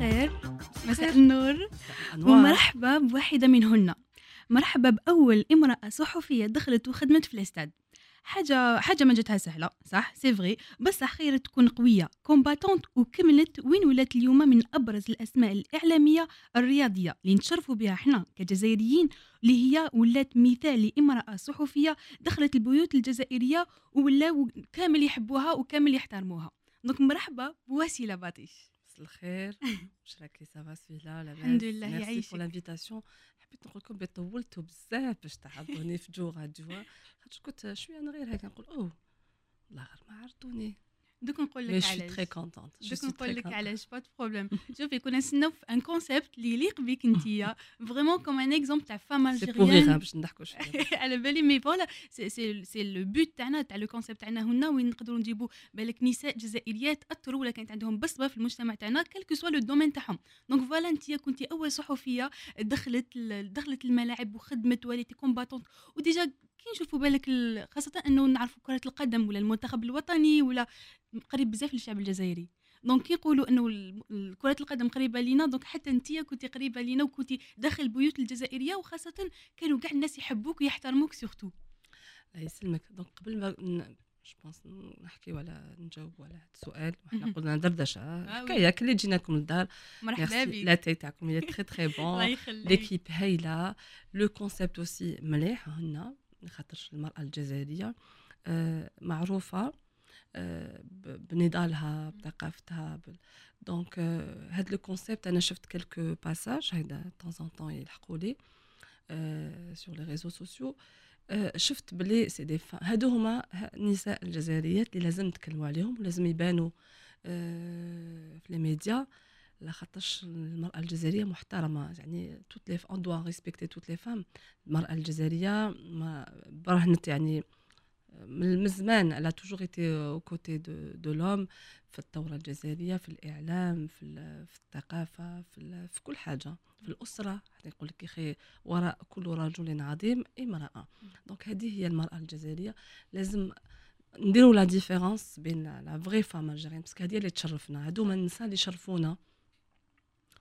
الخير مساء النور. ومرحبا بواحدة منهن. مرحبا بأول امرأة صحفية دخلت وخدمت في الاستاد حاجة حاجة ما جاتها سهلة صح؟ c'est vrai بصح خير تكون قوية. combattante وكملت وين ولات اليوم من أبرز الأسماء الإعلامية الرياضية اللي نتشرفوا بها إحنا كجزائريين اللي هي ولات مثال لامرأة صحفية دخلت البيوت الجزائرية ولاو كامل يحبوها وكامل يحترموها. donc مرحبا بوسيلة باطيش الخير. واش راكي ça va سويلا لاباس الحمد لله ميرسي يعيشك. pour l'invitation حبيت نقول لكم طولتوا بزاف باش تعرضوني في جو راديو خاطر كنت شوية أنا غير هكا نقول أوه والله غير ما عرضوني. دوك نقول لك علاش très contente دوك نقول لك علاش pas problème شوفي كنا نستناو في un concept اللي يليق بك انتيا vraiment comme un exemple تاع femme algérienne باش نضحكوا شوية على بالي mais voilà c'est le but تاعنا تاع le concept تاعنا هنا وين نقدروا نجيبوا بالك نساء جزائريات اثروا ولا كانت عندهم بصمه في المجتمع تاعنا quel que soit le domaine تاعهم donc voilà انت كنتي اول صحفيه دخلت دخلت الملاعب وخدمت وليتي combattante و déjà كي نشوفوا بالك ال- خاصة إنه نعرفوا كرة القدم ولا المنتخب الوطني ولا قريب بزاف للشعب الجزائري. donc كي يقولوا إنه كرة القدم قريبة لينا donc حتى أنت كنتي قريبة لينا وكنتي داخل البيوت الجزائرية وخاصة كانوا كاع الناس يحبوك ويحترموك surtout الله يسلمك. donc قبل ما je pense نحكيو على نجاوبوا على هذا السؤال. وحنا. قلنا دردشة. حكايه كل اللي جينا لكم للدار. مرحبا بك. la team تاعكم هي très très bonne l'équipe هايله le concept aussi مليح هنا. خاطرش المرأة الجزائريه آه، معروفة آه، بنضالها بثقافتها donc آه، هاد le concept أنا شفت quelques passages de temps en temps يلحقوا لي sur les réseaux sociaux شفت بلي c'est des هادو هما النساء الجزائريات اللي لازم نتكلموا عليهم ولازم يبانوا في les médias لاخاطرش المرأة الجزائرية محترمة. يعني toutes les on doit respecter toutes les femmes المرأة الجزائرية ما برهنت يعني من زمان toujours été aux côtés de, de l'homme في الثورة الجزائرية في الإعلام في, في الثقافة في, في كل حاجة. في الأسرة يقول لك يا وراء كل رجل عظيم امرأة. donc هذه هي المرأة الجزائرية. لازم نديروا la différence بين la vraie femme algérienne parce que هذه اللي تشرفنا. هادو هما النساء اللي يشرفونا.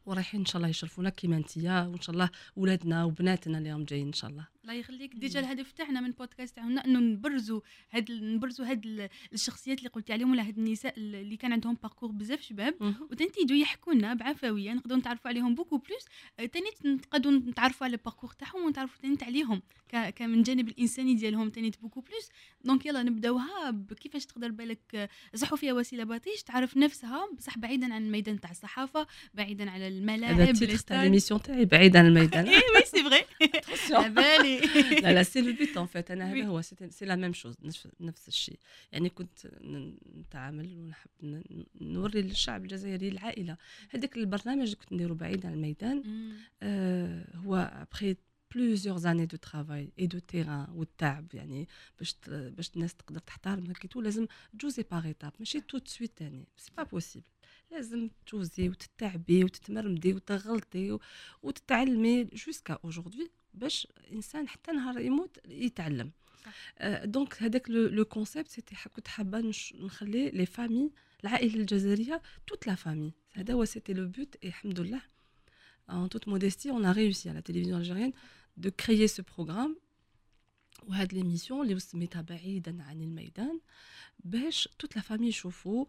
ورايحين إن شاء الله يشرفونا كيما أنتيا وإن شاء الله ولادنا وبناتنا اللي راهم جايين إن شاء الله. الله يخليك. déjà الهدف تاعنا من البودكاست تاعنا إنه نبرزوا هاد نبرزوا هاد ال- الشخصيات اللي قلتي عليهم ولا هاد النساء اللي كان عندهم parcours بزاف شباب. وتنتي يجوا يحكوا لنا بعفوية. نقدروا نتعرفوا عليهم beaucoup plus آه، تاني نقدروا نتعرفوا على ال parcours تاعهم ونتعرفوا تاني عليهم. كمن الجانب الإنساني ديالهم تاني beaucoup plus donc يلا نبداوها بكيفاش تقدر بالك آه، صحفية وسيلة باطيش تعرف نفسها بصح بعيدا عن الميدان تاع الصحافة بعيدا على الملاعب هذا تاع. l'émission تاعي بعيد عن الميدان. اي oui c'est vrai على بالي لا لا c'est le but en fait أنا. هذا هو. c'est la même chose نفس الشيء. يعني كنت نتعامل ونحب نوري للشعب الجزائري العائلة. هذاك البرنامج اللي كنت نديرو بعيد عن الميدان آه، هو après plusieurs années de travail et de terrain والتعب يعني باش باش الناس تقدر تحترمك كيتو لازم تجوزي par étape ماشي tout de suite يعني. c'est pas possible لازم تجوزي وتتعبي وتتمرمدي وتغلطي وتتعلمي jusqu'à aujourd'hui باش إنسان حتى نهار يموت يتعلم. صح. آه، donc هذاك le concept c'était كنت حابة نخلي les familles العائلة الجزائرية toute la famille هذا هو c'était le but الحمد لله en toute modestie, on a réussi à la télévision algérienne de créer ce programme. وهاد l'émission اللي سميتها بعيدا عن الميدان باش toute la famille يشوفوا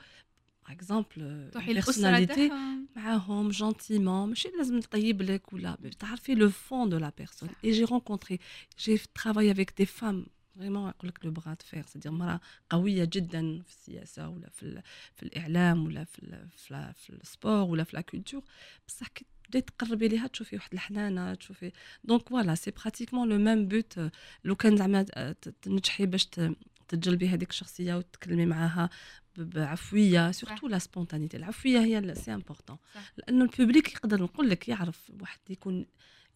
باغ اكزومبل تروحي الاسره تاعهم معاهم جونتيمون ماشي لازم نطيب لك ولا تعرفي لو فون دو لا بيرسون صح. اي جي رونكونتري جي ترافاي افيك دي فام فريمون يقول لك لو بغا فير سيدير مراه قويه جدا في السياسه ولا في, ال- في الاعلام ولا في ال- في, لا- في السبور ولا في لا كولتور بصح كي تبداي تقربي ليها تشوفي واحد الحنانه تشوفي دونك فوالا سي براتيكمون لو ميم بوت لو كان زعما ت- تنجحي باش ت- تتجلبي هذيك الشخصيه وتتكلمي معاها ب- بعفويه surtout la spontanéité العفويه هي c'est important. لأنه ال public يقدر نقول لك يعرف واحد يكون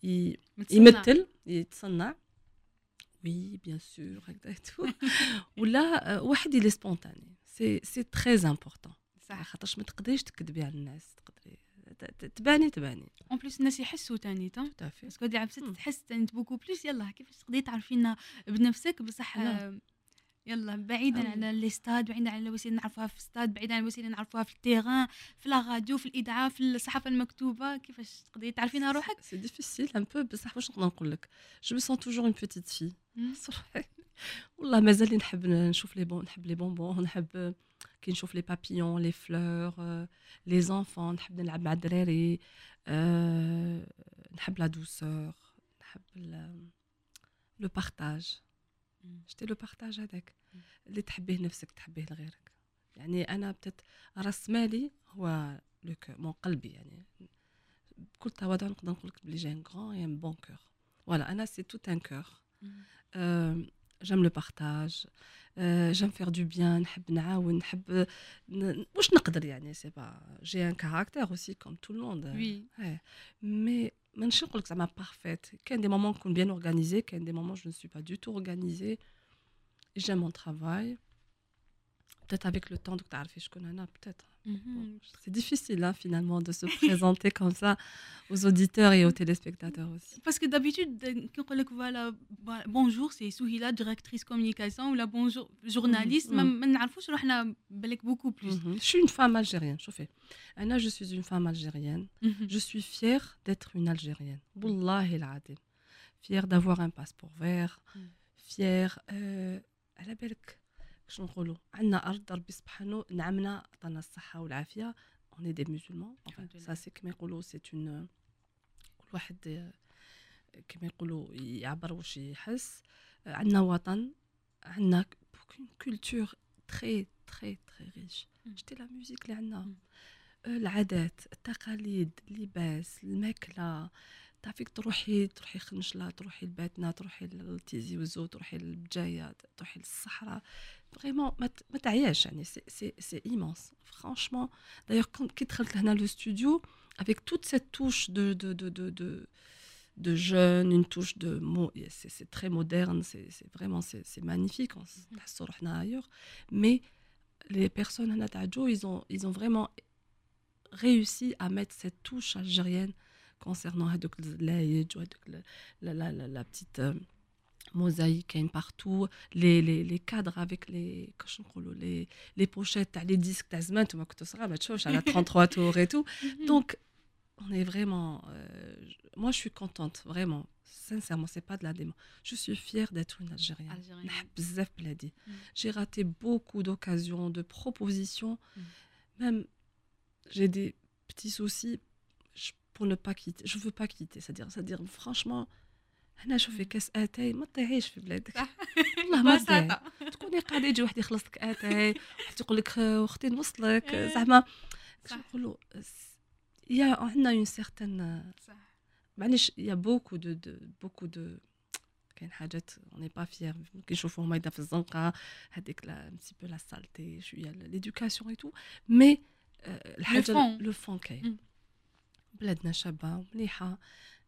ي-. يمثل يتصنع oui bien sûr هكذا ولا آه، واحد اللي spontané c'est c'est très important صح خاطرش ما تقدريش تكذبي على الناس تقدري تباني تباني en plus الناس يحسوا تاني تا parce que اللي عبسات مم. تحس تاني beaucoup plus يلا كيفاش تقدري تعرفينا بنفسك بصح. آه، يلا بعيدا أم. على les stades بعيدا على الوسائل نعرفوها في ستاد بعيدا عن الوسائل نعرفوها في ال terrain في la radio في الاذاعه في الصحافة المكتوبة. كيفاش تقدري تعرفينها روحك؟ c'est difficile un peu بصح واش نقدر نقول لك؟ je me sens toujours une petite fille والله مازال نحب نشوف les bon نحب les bonbons نحب كي نشوف les papillons les fleurs les enfants نحب نلعب مع الدراري آه، نحب la douceur نحب le partage. شتي le partage هذاك. اللي تحبيه لنفسك تحبيه لغيرك. يعني أنا بتت راس مالي هو le mon قلبي يعني. بكل تواضع نقدر نقول لك بلي j'ai un grand un bon cœur. voilà أنا c'est tout un cœur. j'aime le partage j'aime faire du bien نحب نعاون نحب واش نقدر يعني؟ سي با جي ان كاركتير اوسي كوم تو الموند وي مي مانيش نقول لك زعما بارفيت كاين دي مومون نكون بيان اورغانيزي كاين دي مومون جو ne suis pas du tout organisée j'aime mon travail peut-être avec le temps دوك تعرفي شكون انا peut-être Mhm, c'est difficile hein, finalement de se présenter comme ça aux auditeurs et aux mm. téléspectateurs aussi. Parce que d'habitude, voilà, bah, bonjour, c'est Souhila, directrice communication, ou la bonjour, journaliste, mhm, mm. beaucoup plus. Mhm, je suis une femme algérienne, je fais. Anna, je suis une femme algérienne. Je suis fière d'être une algérienne. Fière d'avoir un passeport vert, mm. fière. Euh, à la. كش نقولوا عندنا أرض ربي سبحانه نعمنا عطانا des musulmans enfin, الحمد لله. ça c'est كما يقولوا c'est une كل واحد كما يقولوا يعبر واش يحس عندنا وطن عندنا culture très très très riche. شتي la musique اللي عندنا. آه، العادات التقاليد اللباس الماكلة تعرفيك تروحي تروحي خنشله تروحي لباتنا تروحي لتيزي وزو تروحي للبجايه تروحي للصحراء فريمون ما ت- ما تعياش يعني سي سي سي ايمونس فرانشمون دايوغ كي دخلت لهنا لو ستوديو avec toute cette touche de de de de de, de jeune, une touche de mo- c'est c'est très moderne, c'est c'est vraiment c'est c'est magnifique, on s- Mhm. نحسوا روحنا ailleurs. Mais les personnes هنا تاع جو ils ont ils ont vraiment réussi à mettre cette touche algérienne concernant هذوك الزلايج وهذوك ال- la, la, la, la petite euh, mosaïque كاين partout les, les, les cadres avec les كاش نقولوا les, les pochettes تاع les disques تاع زمان انتوما كنتوا صغار ما تشوفش على 33 tours et tout donc on est vraiment euh, je- moi je suis contente vraiment sincèrement c'est pas de la démo je suis fière d'être une algérienne Algérienne. نحب بزاف بلادي Mm. j'ai raté beaucoup d'occasions de propositions Mm. même j'ai des petits soucis je- pour ne pas quitter je veux pas quitter c'est-à-dire c'est-à-dire franchement هنا شوفي Mm. كاس اتاي ما تطيعيش في بلادك صح. والله ما تضيعي بساطة. تكوني قاعده يجي واحد يخلص لك اتاي واحد يقول لك آه، اختي نوصلك إيه. زعما كيفاش صح. نقولوا يا عندنا اون سيغتان صح. معليش يا بوكو دو دو بوكو دو كاين حاجات اوني با فيير كي نشوفوهم هيدا في الزنقه هذيك لا un petit peu لا سالتي شويه ليدوكاسيون اي تو مي الحاجه fond. لو فون كاين مم. بلادنا شابه ومليحه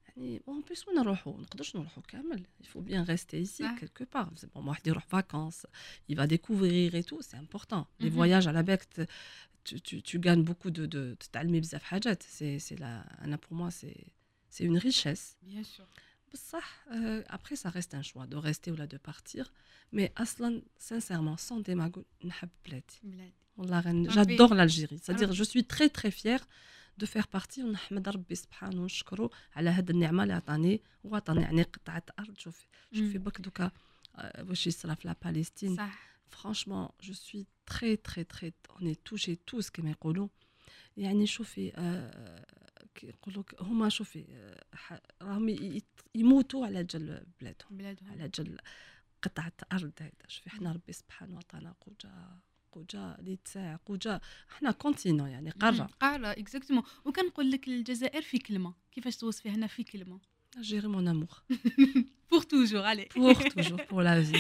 يعني اون بليس وين نروحوا نقدرش نروحوا كامل il faut bien rester ici صح. quelque part c'est bon واحد يروح vacances il va découvrir et tout c'est important les Mhm. voyages على بالك ت- tu, tu, tu gagnes beaucoup de, de تتعلمي بزاف حاجات c'est c'est la انا pour moi c'est c'est une richesse Bien sûr. بصح euh, après ça reste un choix de rester ou là de partir mais اصلا sincèrement sans démago نحب بلادي بلادي. والله غن... Un j'adore l'Algérie c'est-à-dire Ah. je suis très très fière de faire partie ونحمد ربي سبحانه ونشكره على هاد النعمه اللي عطاني وطن يعني قطعه ارض شوفي شوفي. برك دوكا واش يصرا في لا باليستين صح. je suis très très très on est touchés tous كما يقولوا يعني شوفي آه، كي يقولوا ك- هما شوفي راهم يموتوا على جل بلادهم بلادهم. على جل قطعة أرض هيدا شوفي حنا ربي سبحانه وتعالى قوجا قوجا اللي تساع قوجا حنا كونتينون يعني مم. قارة قارة اكزاكتومون وكنقول لك الجزائر في كلمة. كيفاش توصفي هنا في كلمة؟ جيري مون امور بور توجور علي بور توجور بور لا في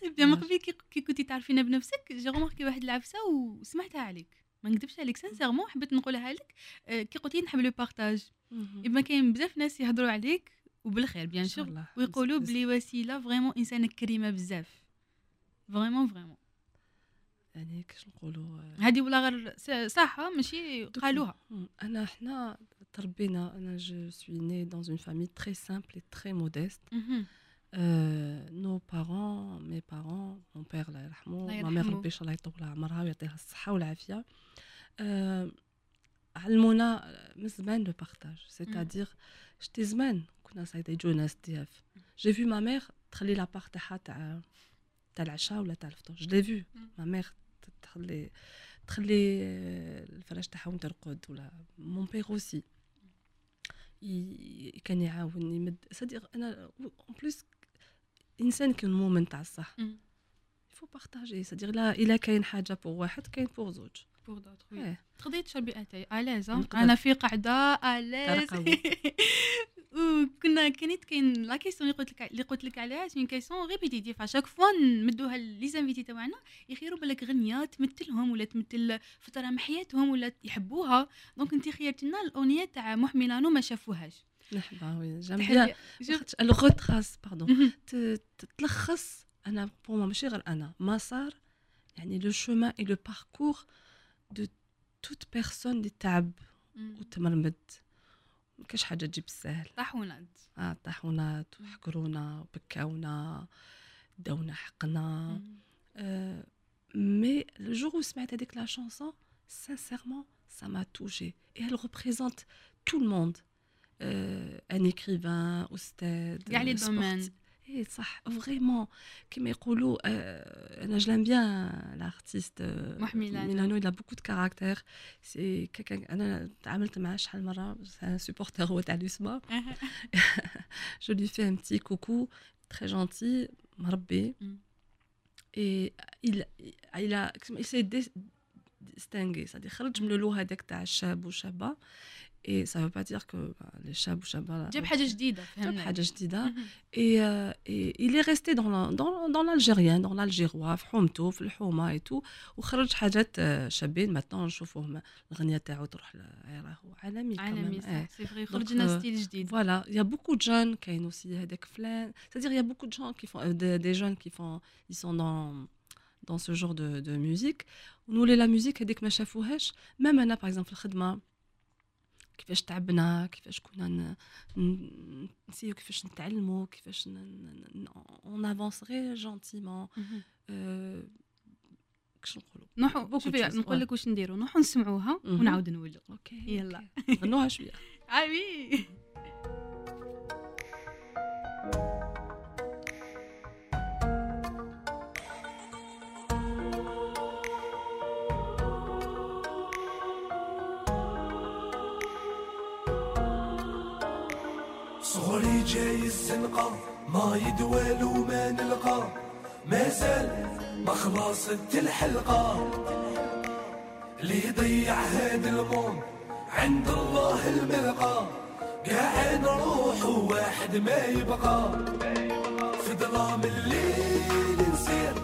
تري بيان من Ouais. قبل كي كنتي تعرفينا بنفسك جي روماركي واحد العفسة وسمعتها عليك. ما نكذبش عليك سانسيرمون حبيت نقولها لك. آه، كي قلتي نحب le partage اما كاين بزاف ناس يهضروا عليك وبالخير bien sûr ويقولوا بلي وسيلة vraiment إنسانة كريمة بزاف. vraiment vraiment يعني كيش نقولوا آه، هذه ولا غير س- صح ماشي قالوها مم. انا حنا تربينا انا جو سوي ني dans une famille très simple et très modeste مهم. Euh, nos parents, mes parents, mon père, الله يرحمه, ma mère ربي ان شاء الله يطول عمرها ويعطيها الصحة والعافية. Euh, علمونا من زمان لو بارتاج سيتادير شتي زمان كنا صايده يجوا ناس دياف جي في ما ميغ تخلي لابارت تاعها تاع تاع العشاء ولا تاع الفطور جو لي فيو ما ميغ تخلي تخلي الفراش تاعها وين ترقد ولا mon père aussi كان يعاوني يمد. صديق أنا en plus إنسان كي مومنت تاع الصح. faut partager صديق لا إلا كاين حاجة pour واحد كاين pour زوج. pour d'autres تقدري تشربي أتاي. à l'aise أنا في قعدة à l'aise وكنا كانت كاين la question اللي قلت لك اللي قلت لك عليها c'est question répétitive à chaque fois نمدوها les invités تاعنا يخيروا بالك غنية تمثلهم ولا تمثل فتره من حياتهم ولا يحبوها. donc انت خيرت لنا الأغنية تاع محملانو ما شافوهاش. نحبها oui j'aime bien. le trace pardon تلخص أنا pour ماشي غير أنا مسار يعني le chemin et le parcours de toute personne اللي تعب وتمرمد. ما كاش حاجة تجي بالسهل طاحونات. آه طاحونات وحكرونا وبكاونا داونا حقنا. آه mais le jour où سمعت هذيك là sincèrement ça m'a touché et elle représente tout le monde. Euh, un écrivain أستاذ les domaines ايه صح فريمون كيما يقولوا انا جلام بيان لارتيست ميلانو il a beaucoup de caractère سي كيكان انا تعاملت معاه شحال مره ان سوبورتر هو تاع لوسما جو لي في ان بتي كوكو تري جونتي مربي اي il il a il s'est distingué c'est-à-dire خرج من اللو هذاك تاع الشاب والشابه et ça veut pas dire que bah, les chab ou chaba جاب حاجه جديده جاب حاجه جديده et, euh, et il est resté dans la, dans dans l'algérien dans l'algérois في حومته في الحومه اي تو وخرج حاجات شابين مثلا نشوفوهم الاغنيه تاعو تروح راهو عالمي عالمي سي فري خرج لنا ستيل جديد فوالا يا بوكو دو جون كاين اوسي هذاك فلان c'est-à-dire il y a beaucoup de gens qui font des jeunes qui font ils sont dans dans ce genre de de musique ونولي لا ميوزيك هذيك ما شافوهاش ميم انا باغ اكزومبل في الخدمه كيفاش تعبنا كيفاش كنا نسيو كيفاش نتعلموا كيفاش on avance غير gentiment كش نقولوا نروحوا شوفي نقول لك واش نديروا نروحوا نسمعوها ونعاود نولوا OK يلا. غنوها شوية عامي صغري جاي الزنقة ما يدوال وما نلقى. ما زال ما خلصت الحلقة. اللي ضيع هاد المون عند الله الملقى؟ قاع نروح واحد ما يبقى. في ظلام الليل نسير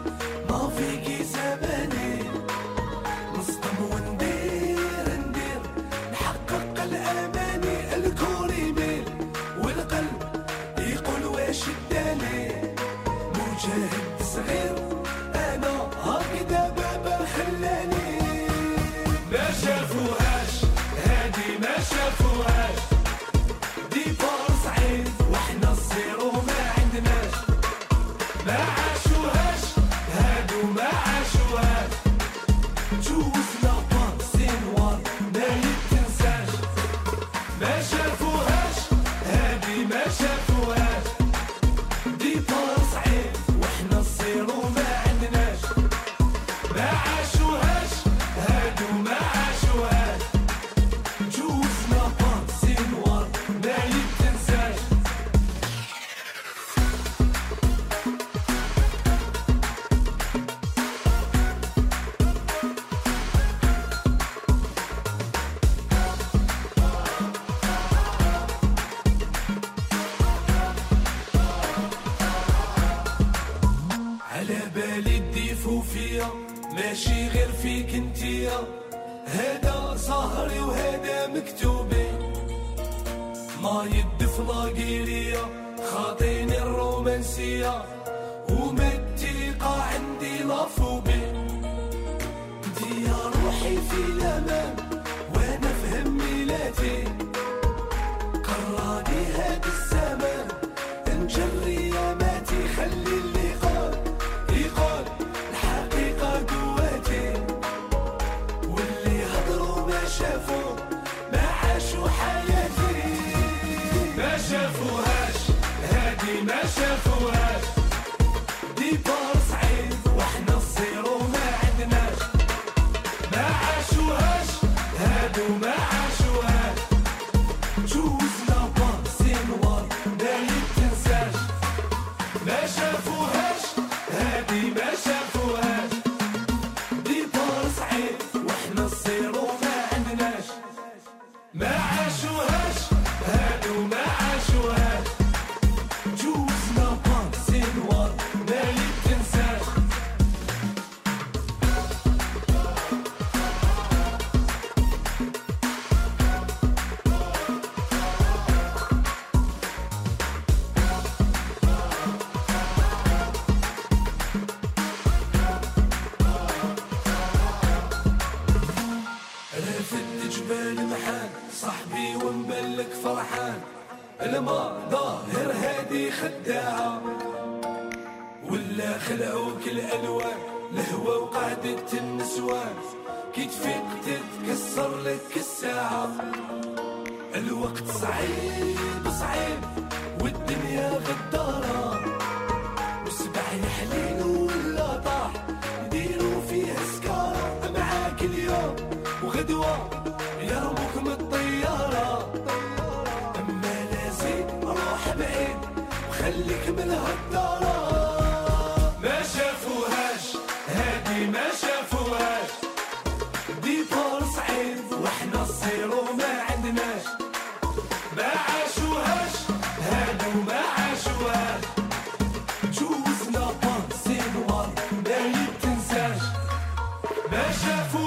Deixa fugir.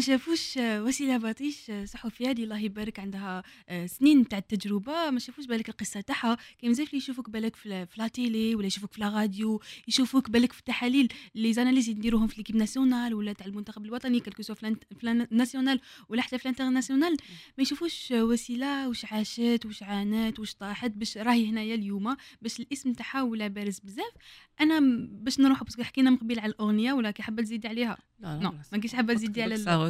ما شافوش آه، وسيلة باطيش آه، صحفيه اللي الله يبارك عندها آه، سنين تاع التجربة. ما شافوش بالك القصة تاعها. كاين بزاف اللي يشوفوك بالك في لا- لا تيلي ولا يشوفوك في لا راديو يشوفوك بالك في التحاليل. les analyses يديروهم في l'équipe nationale ولا تاع المنتخب الوطني quel que soit في ال national ولا حتى في ال international. ما يشوفوش وسيلة واش عاشت واش عانت واش طاحت باش راهي هنايا اليوم باش الاسم تاعها ولا بارز بزاف. أنا باش نروح parce que حكينا من قبيل على الأغنية ولا كي حابة تزيدي عليها. non ما كنتش حابة تزيدي على سا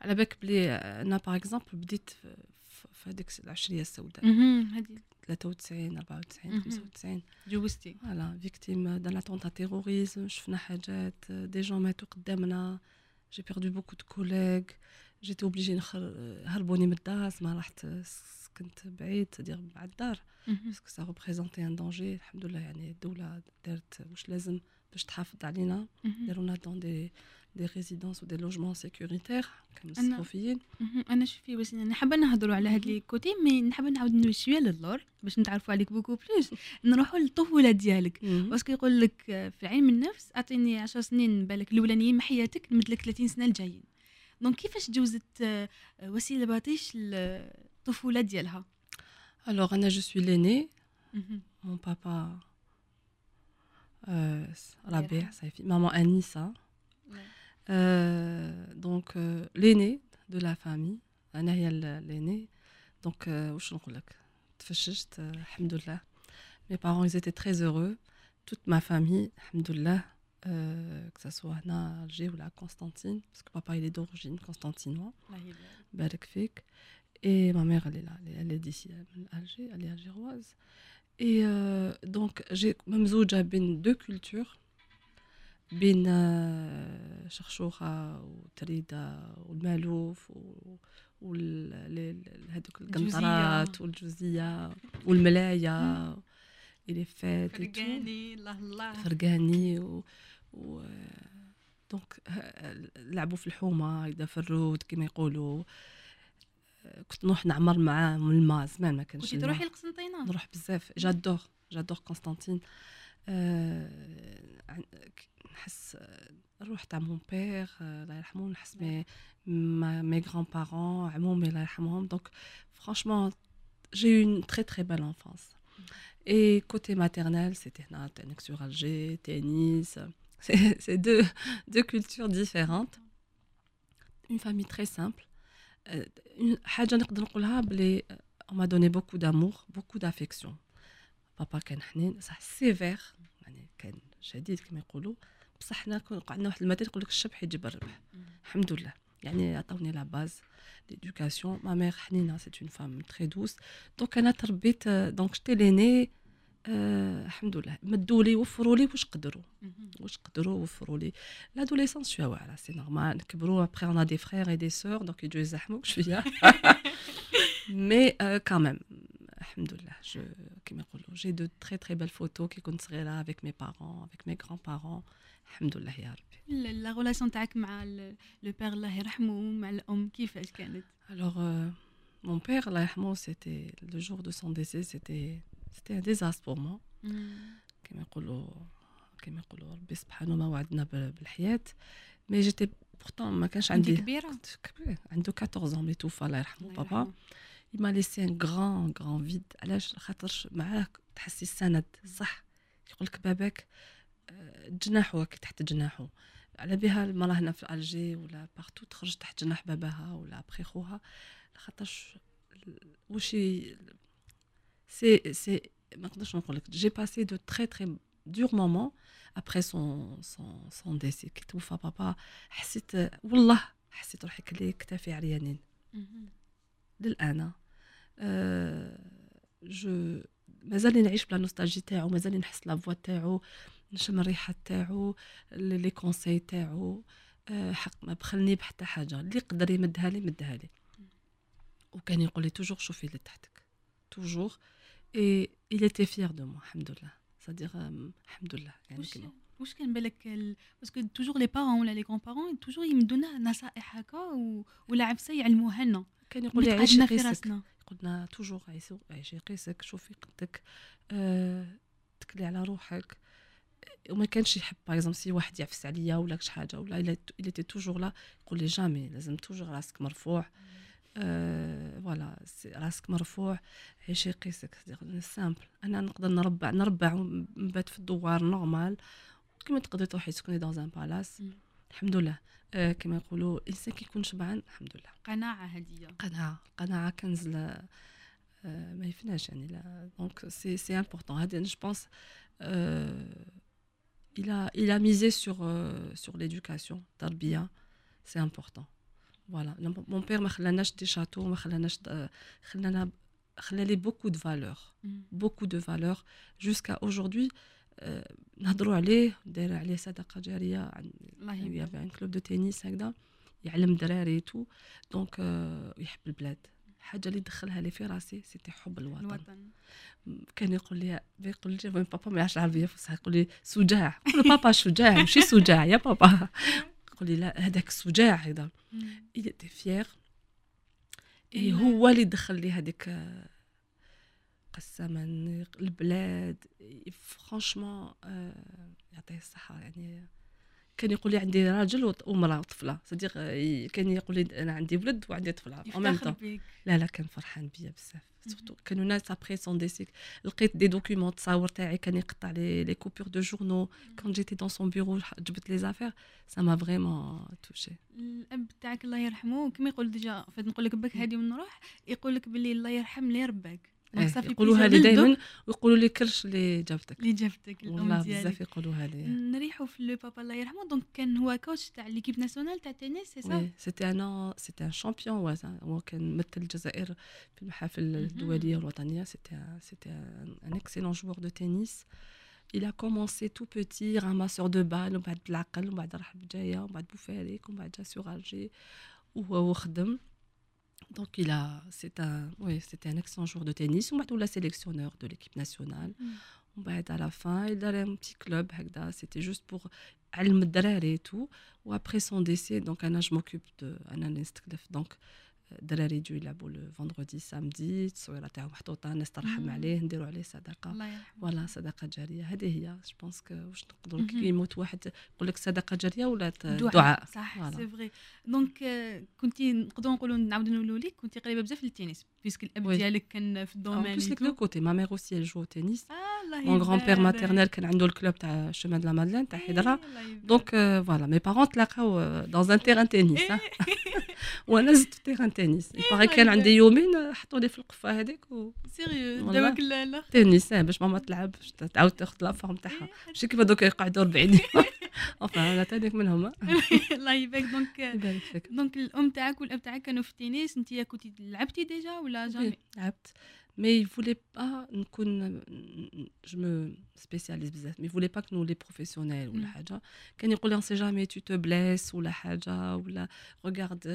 على بالك بلي أنا par exemple بديت في- هذيك العشرية السوداء. هذه 93 94 مهم. 95 جوزتي voilà victime d'un attentat terrorisme شفنا حاجات des gens ماتوا قدامنا j'ai perdu beaucoup de collègues j'étais obligée نخر هربوني من الدار ما رحت كنت بعيد تدير مع الدار. parce que ça représentait un danger الحمد لله يعني الدولة دارت واش لازم باش تحافظ علينا. دارونا dans des des résidences و des logements sécuritaires أنا- كمستوفيين مهم. أنا شوفي بس أنا حابه نهضروا على هاد les côtés mais نحب نعاود ندوي شوية للور باش نتعرفوا عليك beaucoup plus. نروحوا للطفولة ديالك. parce que يقول لك في علم النفس أعطيني 10 سنين بالك الاولانيين من حياتك نمد لك 30 سنة الجايين. donc كيفاش جوزت آه، وسيلة باطيش الطفوله ديالها؟ Alors, أنا je suis l'aînée. مهم. Mon papa, euh, Rabia, يرحمه. Saifi. Maman Anissa. Euh, donc, euh, l'aînée de la famille. Anna هي ال- l'aînée. Donc, euh, واش نقول لك تفششت euh, الحمد لله. Mes parents, ils étaient très heureux. Toute ma famille, الحمد لله. Euh, que ce soit هنا Alger ou la Constantine, parce que papa il est d'origine constantinois. الله يبارك. Barak Fik. Et ma mère, elle est là, elle est, elle est d'ici, elle est Alger, elle est algéroise. Et euh, donc, j'ai même زوجة بين deux cultures. بين آه، شخشوخة وتريدة والمالوف و- وال ال- ال- هذوك القنطرات والجوزية والملاية اللي فات فرقاني الله الله. فرقاني و, و... دونك لعبوا في الحومة هيدا في الرود كما يقولوا. كنت نروح نعمر معاهم الماء زمان ما كانش كنتي الماء. تروحي لقسنطينة؟ نروح بزاف. j'adore j'adore Constantine آه، نحس آه، الروح تاع مون بير آه، الله يرحمه نحس مي ما مي غران بارون عمومي الله يرحمهم دونك فرانشمون j'ai eu une très très belle enfance et côté maternel c'était هنا تانيك sur Alger tennis c'est c'est deux deux cultures différentes une famille très simple euh, une- حاجه نقدر نقولها بلي on m'a donné beaucoup d'amour beaucoup d'affection بابا كان حنين بصح حنا كون عندنا واحد المثل يقول لك الشبح يجيب الربح. الحمد لله. يعني عطاوني la base l'éducation ma mère حنينه c'est une femme très douce donc أنا تربيت donc j'étais l'aînée آه الحمد لله. مدوا لي وفروا لي واش قدروا. واش قدروا وفروا لي. l'adolescence شوية واعره c'est normal نكبروا après on a des frères et des sœurs donc يجوا يزحموك شوية mais quand même الحمد لله. je كيما يقولوا j'ai de très très belles photos كي كنت صغيره avec mes parents avec mes grands-parents الحمد لله يا ربي. la relation تاعك مع le père الله يرحمه مع الأم كيفاش كانت؟ Euh, mon père, الله يرحمه, c'était le jour de son décès, c'était c'était un désastre pour moi. كما يقولوا كما يقولوا ربي سبحانه ما وعدنا بال- بالحياة. mais j'étais pourtant ما كانش عندي كبيرة؟ كنت كبير عنده 14 ans ملي توفى الله يرحمه الله بابا. يرحمه. il m'a laissé un grand grand vide. علاش؟ خاطرش معاه تحسي السند صح؟ يقول لك باباك جناحه كي تحت جناحه على بها المراه هنا في Alger ولا partout تخرج تحت جناح باباها ولا بخي خوها. خاطرش ال- واش ي- سي سي ما نقدرش نقول لك. j'ai passé de très très durs moments après son son son décès كي توفى بابا حسيت والله حسيت روحي كلي كتافي عريانين مهم. للآن أه je مازال نعيش ب la nostalgie تاعو مازال نحس la voix تاعو. نشم الريحة تاعو les conseils تاعو أه حق ما بخلني بحتى حاجة. اللي يقدر يمدها لي مدها لي. وكان يقول لي toujours شوفي اللي تحتك. toujours et il était fier de moi الحمد لله صديق الحمد لله يعني واش واش كان بالك ال- parce que toujours les parents ولا les grands-parents toujours يمدونا نصائح هكا و- ولا عفسه يعلموها لنا كان يقول لي عيشي قيسك. قلنا toujours عيشي قيسك شوفي قدك. أه تكلي على روحك. وما كانش يحب باغ سي واحد يعفس عليا ولا شي حاجة ولا il était toujours là يقول لي jamais لازم toujours راسك مرفوع. أه voilà راسك مرفوع عيشي قيسك simple أنا نقدر نربع نربع ونبات في الدوار normal كما تقدري تروحي تسكني dans un palace. الحمد لله. أه كما يقولوا الإنسان كيكون شبعان الحمد لله. قناعة هدية. قناعة قناعة كنز لا آه، ما يفناش يعني لا. donc c'est c'est important هذا je pense il a il a misé sur euh, sur l'éducation تربية c'est important voilà mon père ما خلاناش دي شاتو ما خلاناش د- خلانا خلى لي beaucoup de valeurs مم. beaucoup de valeurs jusqu'à aujourd'hui آه، نهضروا عليه داير عليه صدقة جارية عن الله il y يبارك avait un club de tennis هكذا يعلم دراري تو دونك يحب البلاد الحاجة اللي دخلها لي في راسي سيتي حب الوطن. الوطن. كان يقول لي يقول لي بابا؟ ما يعرفش العربية فصح يقول لي سجاع. نقول له بابا شجاع ماشي سجاع يا بابا. يقول لي لا هذاك السجاع هذا était fier اي هو اللي دخل لي هذيك قسما البلاد. فرانشمون يعطيه الصحة يعني كان يقول لي عندي راجل وط- ومرأة وطفلة. صديق كان يقول لي أنا عندي ولد وعندي. بك لا لا كان فرحان بيا بزاف. surtout كانوا ناس après son décès لقيت des documents تصاور تاعي كان يقطع لي les coupures de journaux quand j'étais dans son bureau جبت les affaires ça m'a vraiment touchée الأب تاعك الله يرحمه كما يقول déjà فات نقول لك بك هادي ونروح يقول لك باللي الله يرحم اللي رباك يقولوها ب plaisir لي دائما ويقولوا لي كرش اللي جابتك. اللي جابتك والله بزاف يقولوها لي. نريحوا في le papa الله يرحمه. donc كان هو coach تاع l'équipe nationale تاع تنس سي سا؟ c'était un c'était un champion هو كان مثل الجزائر في المحافل الدولية والوطنيه c'était c'était un excellent joueur de tennis Il a commencé tout petit, ramasseur de balles, ومن بعد بالعقل ومن بعد راح بجاية ومن بعد بوفاريك ومن بعد جا sur Alger وهو خدم Donc, il a, c'est un, oui, c'était un excellent joueur de tennis. On va tout le sélectionneur de l'équipe nationale. Mm. On va être à la fin. Il allait un petit club, c'était juste pour et tout. و après son décès, donc, أنا je m'occupe de أنا Donc, الدراري يجوا يلعبوا le vendredi samedi التصويره تاعهم محطوطة الناس ترحم. عليه نديروا عليه صدقه voilà صدقه جارية هذه هي je pense que واش نقدروا كي. يموت واحد يقول لك صدقه جارية ولا دعاء دعاء صح. c'est vrai donc آه، كنتي نقدروا نقولوا نعاودوا نقولوا لك كنتي قريبة بزاف للتنس puisque الأب. ديالك كان في ال domaine plus, les deux côtés. Ma mère aussi, elle joue آه mon grand-père maternel كان عنده ال club تاع chemin de la Madeleine تاع حيدرة donc voilà mes parents تلاقاو dans un terrain tennis وأنا زدت في terrain tennis après كان عندي يومين حطوني في القفة هذيك و sérieux دابا لا تنس باش ماما تلعب تعاود تاخذ la forme تاعها. ماشي كيف هذوك يقعدوا 40 يوم. Enfin أنا تانيك منهم الله يبارك. donc donc الأم تاعك والأب تاعك كانوا في التنس أنت كنتي لعبتي déjà ولا jamais لعبت. mais il voulait pas نكون je me spécialise بزاف mais il voulait pas que nous les professionnels ولا حاجه كان يقول لي on sait jamais tu te blesses ولا حاجه ولا regarde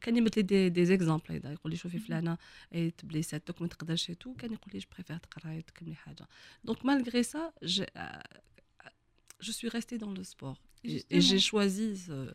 كان يمثل لي دي دي زيكزامبل هكذا يقول لي شوفي فلانه اي تبليسات دوك ما تقدرش تو كان يقول لي je préfère تقراي وتكملي حاجه donc malgré ça je je suis restée dans le sport et, et j'ai choisi ce,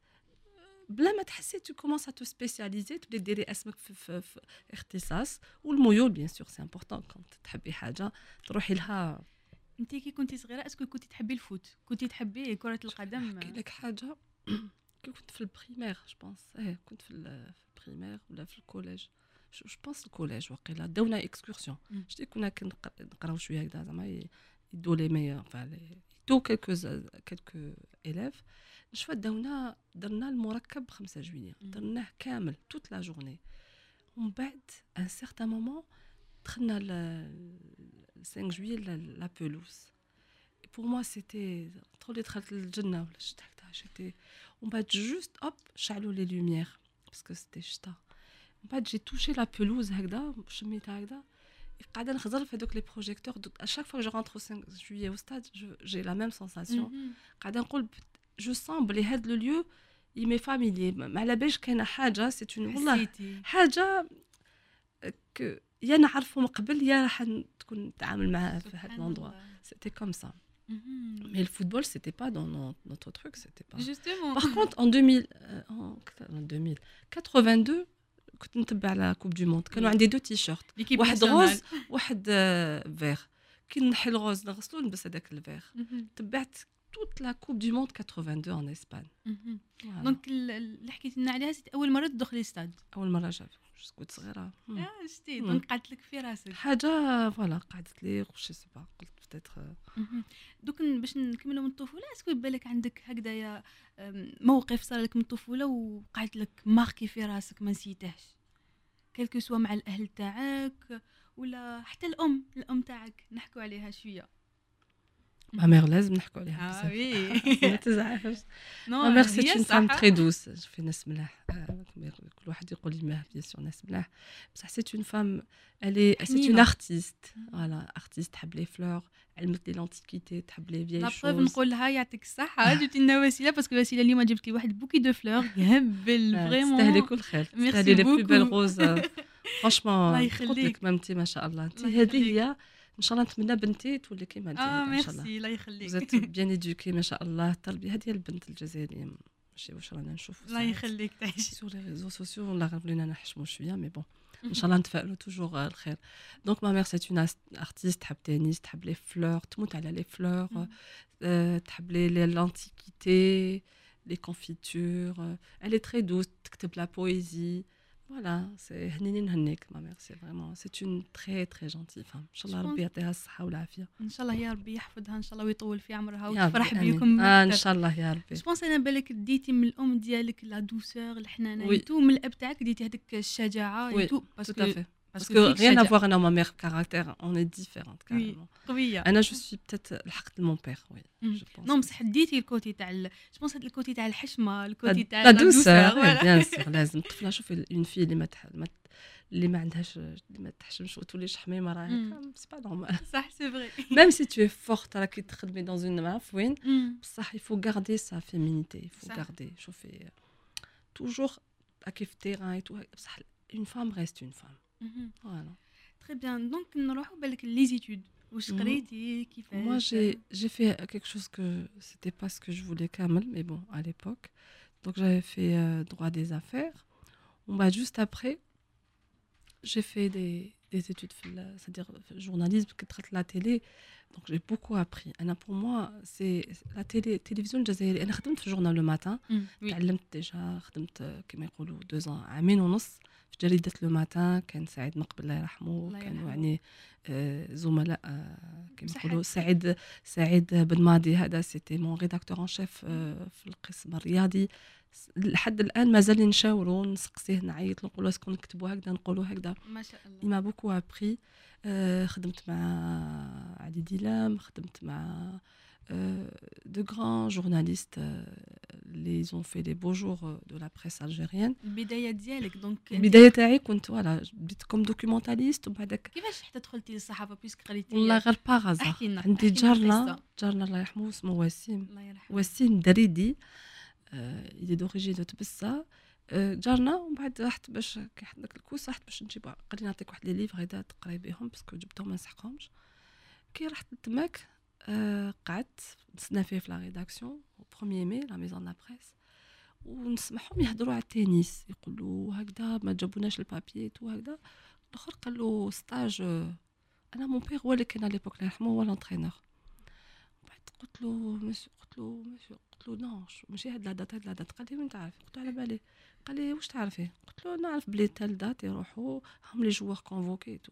بلا ما تحسي tu commences te spécialiser تبدي ديري اسمك في, في, في اختصاص. والميول bien sûr c'est important quand تحبي حاجة تروحي لها. انت كي كنتي صغيرة est-ce que كنتي تحبي ال foot؟ كنتي تحبي كرة القدم؟ نحكي لك حاجة. كي كنت في ال primaire je pense إيه كنت في ال primaire ولا في ال collège. je pense ال collège وقيلا داونا excursion شتي كنا كنقراو شوية هكذا زعما يدو les meilleurs يدو كيلكو كيلكو اليف شوف داونا درنا المركب 5 جويلية درناه كامل توت لا جورني ومن بعد ان سيغتان مومون دخلنا ل 5 جويلية لا بولوس بور موا سيتي تقولي دخلت للجنة ولا شتا هكذا جيتي ومن بعد جوست اوب شعلوا لي لوميير باسكو سيتي شتا ومن بعد جي توشي لا بولوز هكذا شميتها هكذا قاعده نخزر في هذوك لي بروجيكتور اشاك فوا جو رونتر 5 جويلية او ستاد جي لا ميم سونساسيون قاعده نقول je sens بلي هذا le lieu il m'est familier ما على بالش كاينة حاجة c'est un والله حاجة ك يا نعرفه من قبل يا راح تكون نتعامل معاه في هذا الموضوع c'était comme ça Mais le football, c'était pas dans notre truc, c'était pas. Justement. Par contre, en 2000, euh, en 2000, 82, كنت نتبع على Coupe du Monde كانوا عندي deux t-shirts واحد rose واحد فيغ كي نحي ال rose نغسلو نلبس هذاك الفيغ تبعت toute la Coupe du Monde 82 en Espagne. donc اللي حكيت لنا عليها c'était أول مرة تدخلي الاستاد أول مرة جاب كنت صغيرة. آه شتي donc قعدت لك في راسك. حاجة voilà قعدت لي وش c'est pas قلت peut-être دوك باش نكملوا من الطفولة est-ce que بالك عندك هكذايا موقف صار لك من الطفولة وقعد لك marqué في راسك ما نسيتهش. quel que soit مع الأهل تاعك ولا حتى الأم الأم تاعك نحكوا عليها شوية. Ma mère لازم نحكوا عليها ah oui. ما تزعلش ma mère c'est une femme très douce في ناس ملاح كل واحد يقول لي mais bien sûr ناس ملاح بصح c'est une femme elle c'est une artiste voilà artiste تحب les fleurs علمت لي l'antiquité تحب les vieilles choses نقول لها يعطيك الصحة. جبتي لنا وسيلة parce que وسيلة اليوم جبت لي واحد bouquet de fleurs يهبل vraiment تستاهلي كل خير. تستاهلي les plus belles roses franchement الله يخليك. مامتي ما شاء الله. انت هذه هي ان شاء الله نتمنى بنتي تولي كيما انت آه ميرسي الله يخليك. زدت bien éduquée ما شاء الله التربيه هذه البنت الجزائرية. ماشي واش رانا نشوفوا الله يخليك تعيشي sur les réseaux sociaux والله ولينا نحشموا شوية mais bon ان شاء الله نتفائلوا toujours الخير donc ma mère c'est une artiste تحب تنس تحب les fleurs تموت على les fleurs تحب لي l'antiquité les confitures elle est très douce تكتب la poésie Voilà, c'est هنيني نهنيك ma mère c'est vraiment c'est une très très gentille femme ان شاء الله ربي يعطيها الصحه والعافيه ان شاء الله يا ربي يحفظها ان شاء الله ويطول في عمرها وتفرح بكم آه ان شاء الله يا ربي جو أنا بالك ديتي من الأم ديالك la douceur الحنانه oui. من الأب تاعك ديتي هذيك الشجاعة وي. تو باسكو Parce que rien à voir avec ma mère caractère, on est différentes carrément. Oui, انا جو سوي بتات الحقت لمون بير وي جو بونس نو بصح ديتي الكوتي تاع جو بونس هاد الكوتي تاع الحشمه الكوتي تاع لا دوسور بيان سور لازم الطفله شوفي اون في اللي ما اللي ما عندهاش اللي ما تحشمش وتوليش حميمه راه سي با نورمال صح سي فري ميم سي تو فورت راكي تخدمي دون اون ما عرف وين بصح يفو غاردي سا فيمينيتي يفو غاردي شوفي توجور راكي في التيران بصح اون فام ريست اون فام voilà. Très bien. Donc, nous allons les études. Moi, j'ai fait quelque chose que c'était pas ce que je voulais, Kamel, mais bon, à l'époque. Donc, j'avais fait euh, droit des affaires. On bah, juste après, j'ai fait des, des études, c'est-à-dire journalisme qui traite la télé. Donc, j'ai beaucoup appris. Alors, pour moi, c'est la télé, télévision, j'ai fait le journal le matin. Mm, oui. déjà, j'ai deux ans, à في جريدة Le Matin كان سعيد مقبل الله يرحمه كانوا. يعني آه، زملاء آه، كما. يقولوا سعيد سعيد بن ماضي هذا c'était mon rédacteur en chef في القسم الرياضي. لحد الآن مازال نشاوروا نسقسيه نعيط له نقول est-ce que نكتبوا هكذا نقولوا هكذا. ما شاء الله. Beaucoup appris. آه، خدمت مع علي ديلام خدمت مع de grands journalistes ils ont fait des beaux jours euh, de la presse algérienne. البدايه ديالك donc البدايه تاعي كنت ولا بديت comme documentaliste وبعدك كيفاش حتى دخلتي للصحافة puisque قريتي والله غير par hasard احكي لنا عندي جارنا. جارنا الله يرحمه اسمه وسيم. الله يرحمه. وسيم دريدي il est d'origine تبسة. آه، جارنا ومن بعد رحت باش كي حط داك الكوس رحت باش نجيب قال لي نعطيك واحد لي ليفغ هيدا تقراي بهم parce que جبتهم ما نسحقهمش. كي رحت تماك آه، قعدت نستنى فيه في لا ريداكسيون بروميي مي لا ميزون لا بريس ونسمعهم يهضروا على التنس يقولوا هكذا ما جابوناش البابي تو هكذا الآخر قال له ستاج أنا مون بيغ هو اللي كان على ليبوك الله هو لونترينور بعد قلت له مسيو قلت له مسيو قلت له نو ماشي هاد لا دات هاد لا دات قال لي وين تعرفي قلت له على بالي قال لي واش تعرفي قلت له نعرف بلي تال دات يروحوا هم لي جوار كونفوكي تو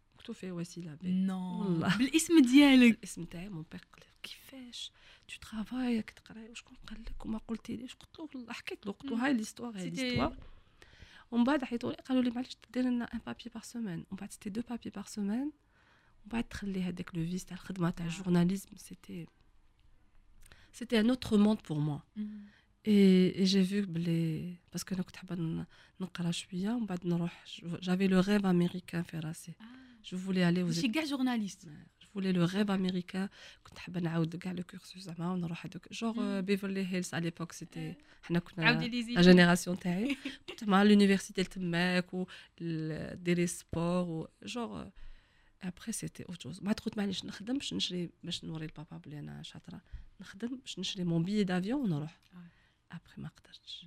مكتوب فيه وسيله بي نو والله. بالاسم ديالك الاسم تاعي مون بيغ قال لي كيفاش تو ترافاي كتقراي وشكون قال لك وما قلتيليش قلت له والله حكيت له قلت له هاي ليستوار هاي C'était- ليستوار ومن بعد حيطوا لي قالوا لي معليش دير لنا ان بابي بار سومان ومن بعد سيتي دو بابي بار سومان ومن بعد تخلي هذاك لو فيس تاع الخدمه تاع الجورناليزم سيتي سيتي ان اوتر موند بور موا مم. Et, et j'ai vu بلي باسكو انا كنت حابه ن- نقرا شويه ومن بعد جو فولي الي ماشي كاع journaliste je voulais le rêve américain كنت حابه نعاود كاع le cursus زعما ونروح هذوك jours. بيفرلي هيلز على l'époque c'était حنا كنا la génération تاعي كنت مع l'université تماك و ال- ديري sport و jour après c'était autre chose بعد قلت معليش نخدم باش نشري باش نوري لبابا بلي أنا شاطره نخدم باش نشري mon billet d'avion ونروح. ابخي ما قدرتش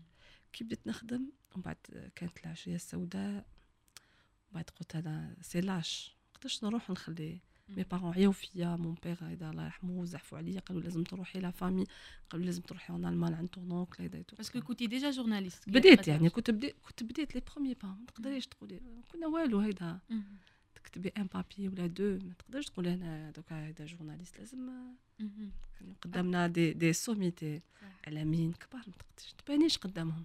كي بديت نخدم ومن بعد كانت العشيه السوداء وبعد قلت أنا c'est lâche. قدرتش نروح نخلي mes parents عياو فيا mon père هيدا الله يرحمه زحفوا عليا قالوا لازم تروحي la famille قالوا لازم تروحي en Allemagne عند ton oncle هيدا parce que كنتي déjà journaliste بديت يعني كنت بديت كنت بديت les premiers pas ما تقدريش تقولي. كنا والو هيدا. تكتبي un papier ولا deux ما تقدرش تقولي أنا دوكا هيدا journaliste لازم قدامنا دي دي سوميتي اعلاميين كبار ما تقدرش تبانيش قدامهم.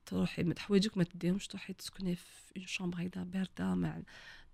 تروحي حوايجك ما تديهمش تروحي تسكني في une chambre هيدا باردة مع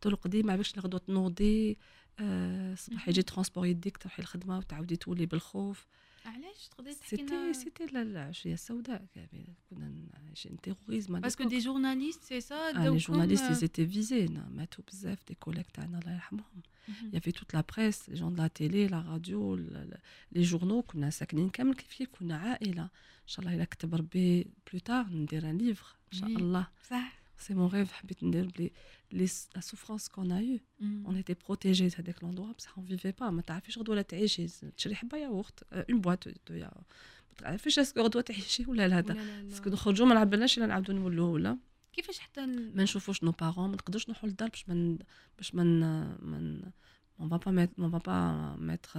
ترقدي ما باش الغدوه تنوضي آه، الصباح يجي transport يديك تروحي الخدمة وتعاودي تولي بالخوف. علاش تقدري تحكي سيتي لنا سيتي لا- العشيه السوداء يعني كنا عايشين تيروريزم باسكو دي جورناليست سي سا اه لي جورناليست ils étaient visés ماتوا بزاف دي كوليك تاعنا الله يرحمهم Il y avait toute la presse, les gens de la télé, la radio, le- le- les journaux كنا ساكنين كامل كيف كيف كنا عائلة إن شاء الله إلا كتب ربي بلو تار ندير ان ليفر إن شاء Oui. الله صح c'est mon rêve حبيت ندير بلي les la souffrance qu'on a eu on était protégés de هذاك l'endroit بصح on vivait pas ما تعرفيش غدوه لا تعيشي تشري حبه ياغورت اون بواط دو يا ما تعرفيش اسكو غدوه تعيشي ولا لا هذا اسكو نخرجوا ما نعبلناش الا نعاودوا نولوا ولا كيفاش حتى ما نشوفوش نو بارون ما نقدروش نروحوا للدار باش من باش من من on va pas mettre on va pas mettre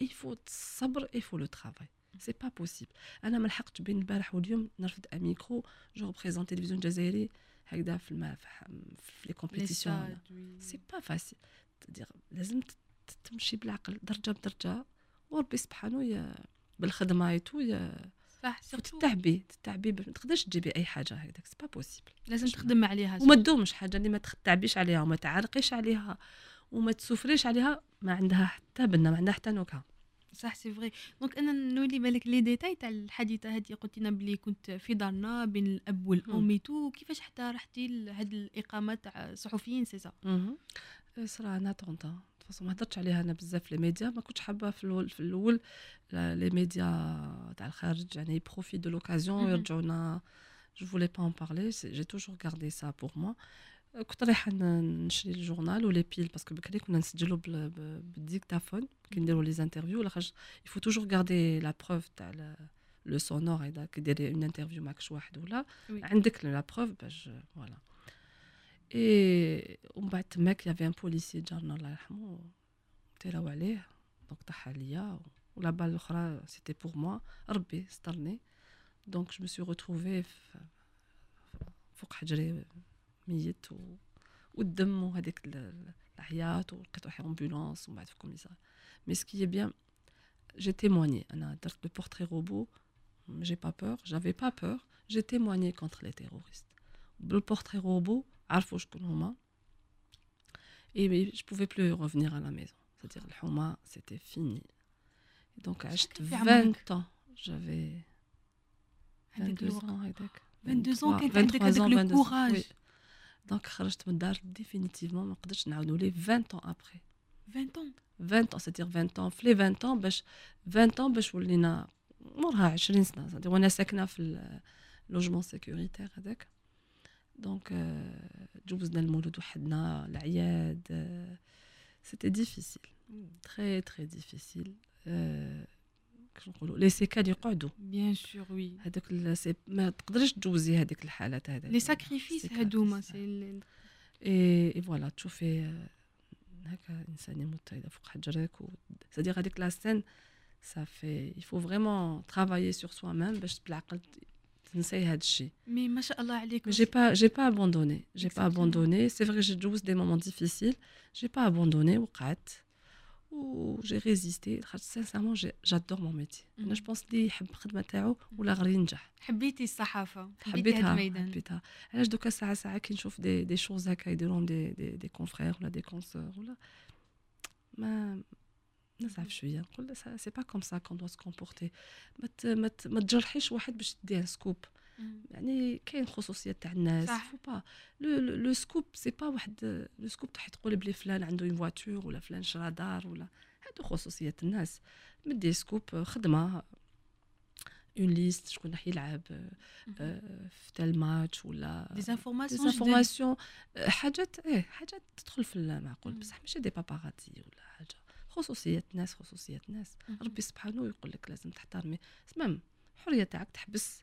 il faut الصبر il faut le travail. c'est pas possible أنا ما لحقتش بين البارح واليوم نرفد un micro je représentais تلفزيون الجزائري هكذا في الما في les compétitions c'est pas facile لازم تمشي بالعقل درجه بدرجه وربي سبحانه بالخدمه et tout صح تتعبي تتعبي ما تقدرش تجيبي اي حاجة هكذاك c'est pas possible لازم تخدم عليها وما تدومش حاجة اللي ما تتعبيش عليها وما تعرقيش عليها وما تسوفريش عليها ما عندها حتى بنا ما عندها حتى نكهه صح c'est vrai donc أنا نولي بالك les détails تاع الحديثة هذه قلت لنا بلي كنت في دارنا بين الأب والأم تو كيفاش حتى رحتي لهاد الإقامة تاع الصحفيين سي سا صرا أنا de toute façon ما هضرتش عليها أنا بزاف les médias ما كنتش حابة في الأول في الأول les médias تاع الخارج يعني profiter de l'occasion يرجعونا. je voulais pas en parler j'ai toujours gardé ça pour moi كنت رايحه نشري الجورنال ولي بيل باسكو بكري كنا نسجلوا بالديكتافون كي نديروا لي انترفيو لاخاطش يفو توجور غاردي لا بروف تاع لو سونور اذا كي ديري اون انترفيو معك شي واحد ولا عندك لا بروف باش فوالا اي ومن بعد تماك يافي ان بوليسي جارنا الله يرحمه تيراو عليه دونك طاح عليا ولا بال الاخرى سيتي بور موا ربي سترني دونك جو مي سو روتروفي فوق حجري ميت و... والدم وهذيك العياط ولقيت روحي امبولانس ومن بعد في الكوميسار مي سكي بيان جي témoigné انا درت لو بورتري روبو j'ai pas peur j'avais pas peur j'ai témoigné contre les terroristes بالبورتري روبو عرفوا شكون هما et je pouvais plus revenir à la maison c'est-à-dire الحومه c'était fini donc عشت 20 ans j'avais 22 ans هذاك 22 ans كانت عندك هذاك لو كوراج دونك خرجت من الدار ديفينيتيفمون ما نقدرش نعاود نولي 20 ans ابري 20 ans 20 ans سيتير 20 ans في لي 20 ans باش 20 ans باش ولينا مورها 20 سنه سيتي وانا ساكنه في اللوجمون سيكوريتير هذاك دونك جوزنا المولود وحدنا العياد سيتي ديفيسيل تري تري ديفيسيل كيفاش نقولوا لي سيكال يقعدوا بيان سور وي هذوك ما تقدريش تجوزي هذيك الحالات هذا لي ساكريفيس هذوما سي اي فوالا تشوفي هكا انسان يموت هذا فوق حجرك و... سادير هذيك لا سين ça fait il faut vraiment travailler sur soi-même باش بالعقل تنساي هذا الشيء مي ما شاء الله عليك j'ai pas j'ai pas abandonné j'ai pas abandonné c'est vrai j'ai جوز des moments difficiles j'ai pas abandonné وقعدت و j'ai résisté sincèrement j'adore mon métier أنا je pense اللي يحب الخدمه تاعو ولا غير ينجح حبيتي الصحافة حبيتها حبيتها. علاش دوكا ساعة ساعة كي نشوف des des choses هكا يديروهم des des, des confrères ولا des consœurs ولا. ما نزعف شوية. نقول c'est pas comme ça qu'on doit se comporter ما ما تجرحيش واحد باش تديه scoop يعني كاين خصوصيات تاع الناس صح. faut pas le scoop c'est pas واحد le scoop تروح تقول بلي فلان عنده une voiture ولا فلان شرا دار ولا. هادو خصوصيات الناس. mais des scoops خدمة une liste شكون راح يلعب آه، في tel match ولا. des informations des informations حاجات إيه حاجات تدخل في المعقول بصح ماشي des paparazzi ولا حاجة. خصوصيات الناس خصوصيات الناس. ربي سبحانه يقول لك لازم تحترمي. سمام الحريه تاعك تحبس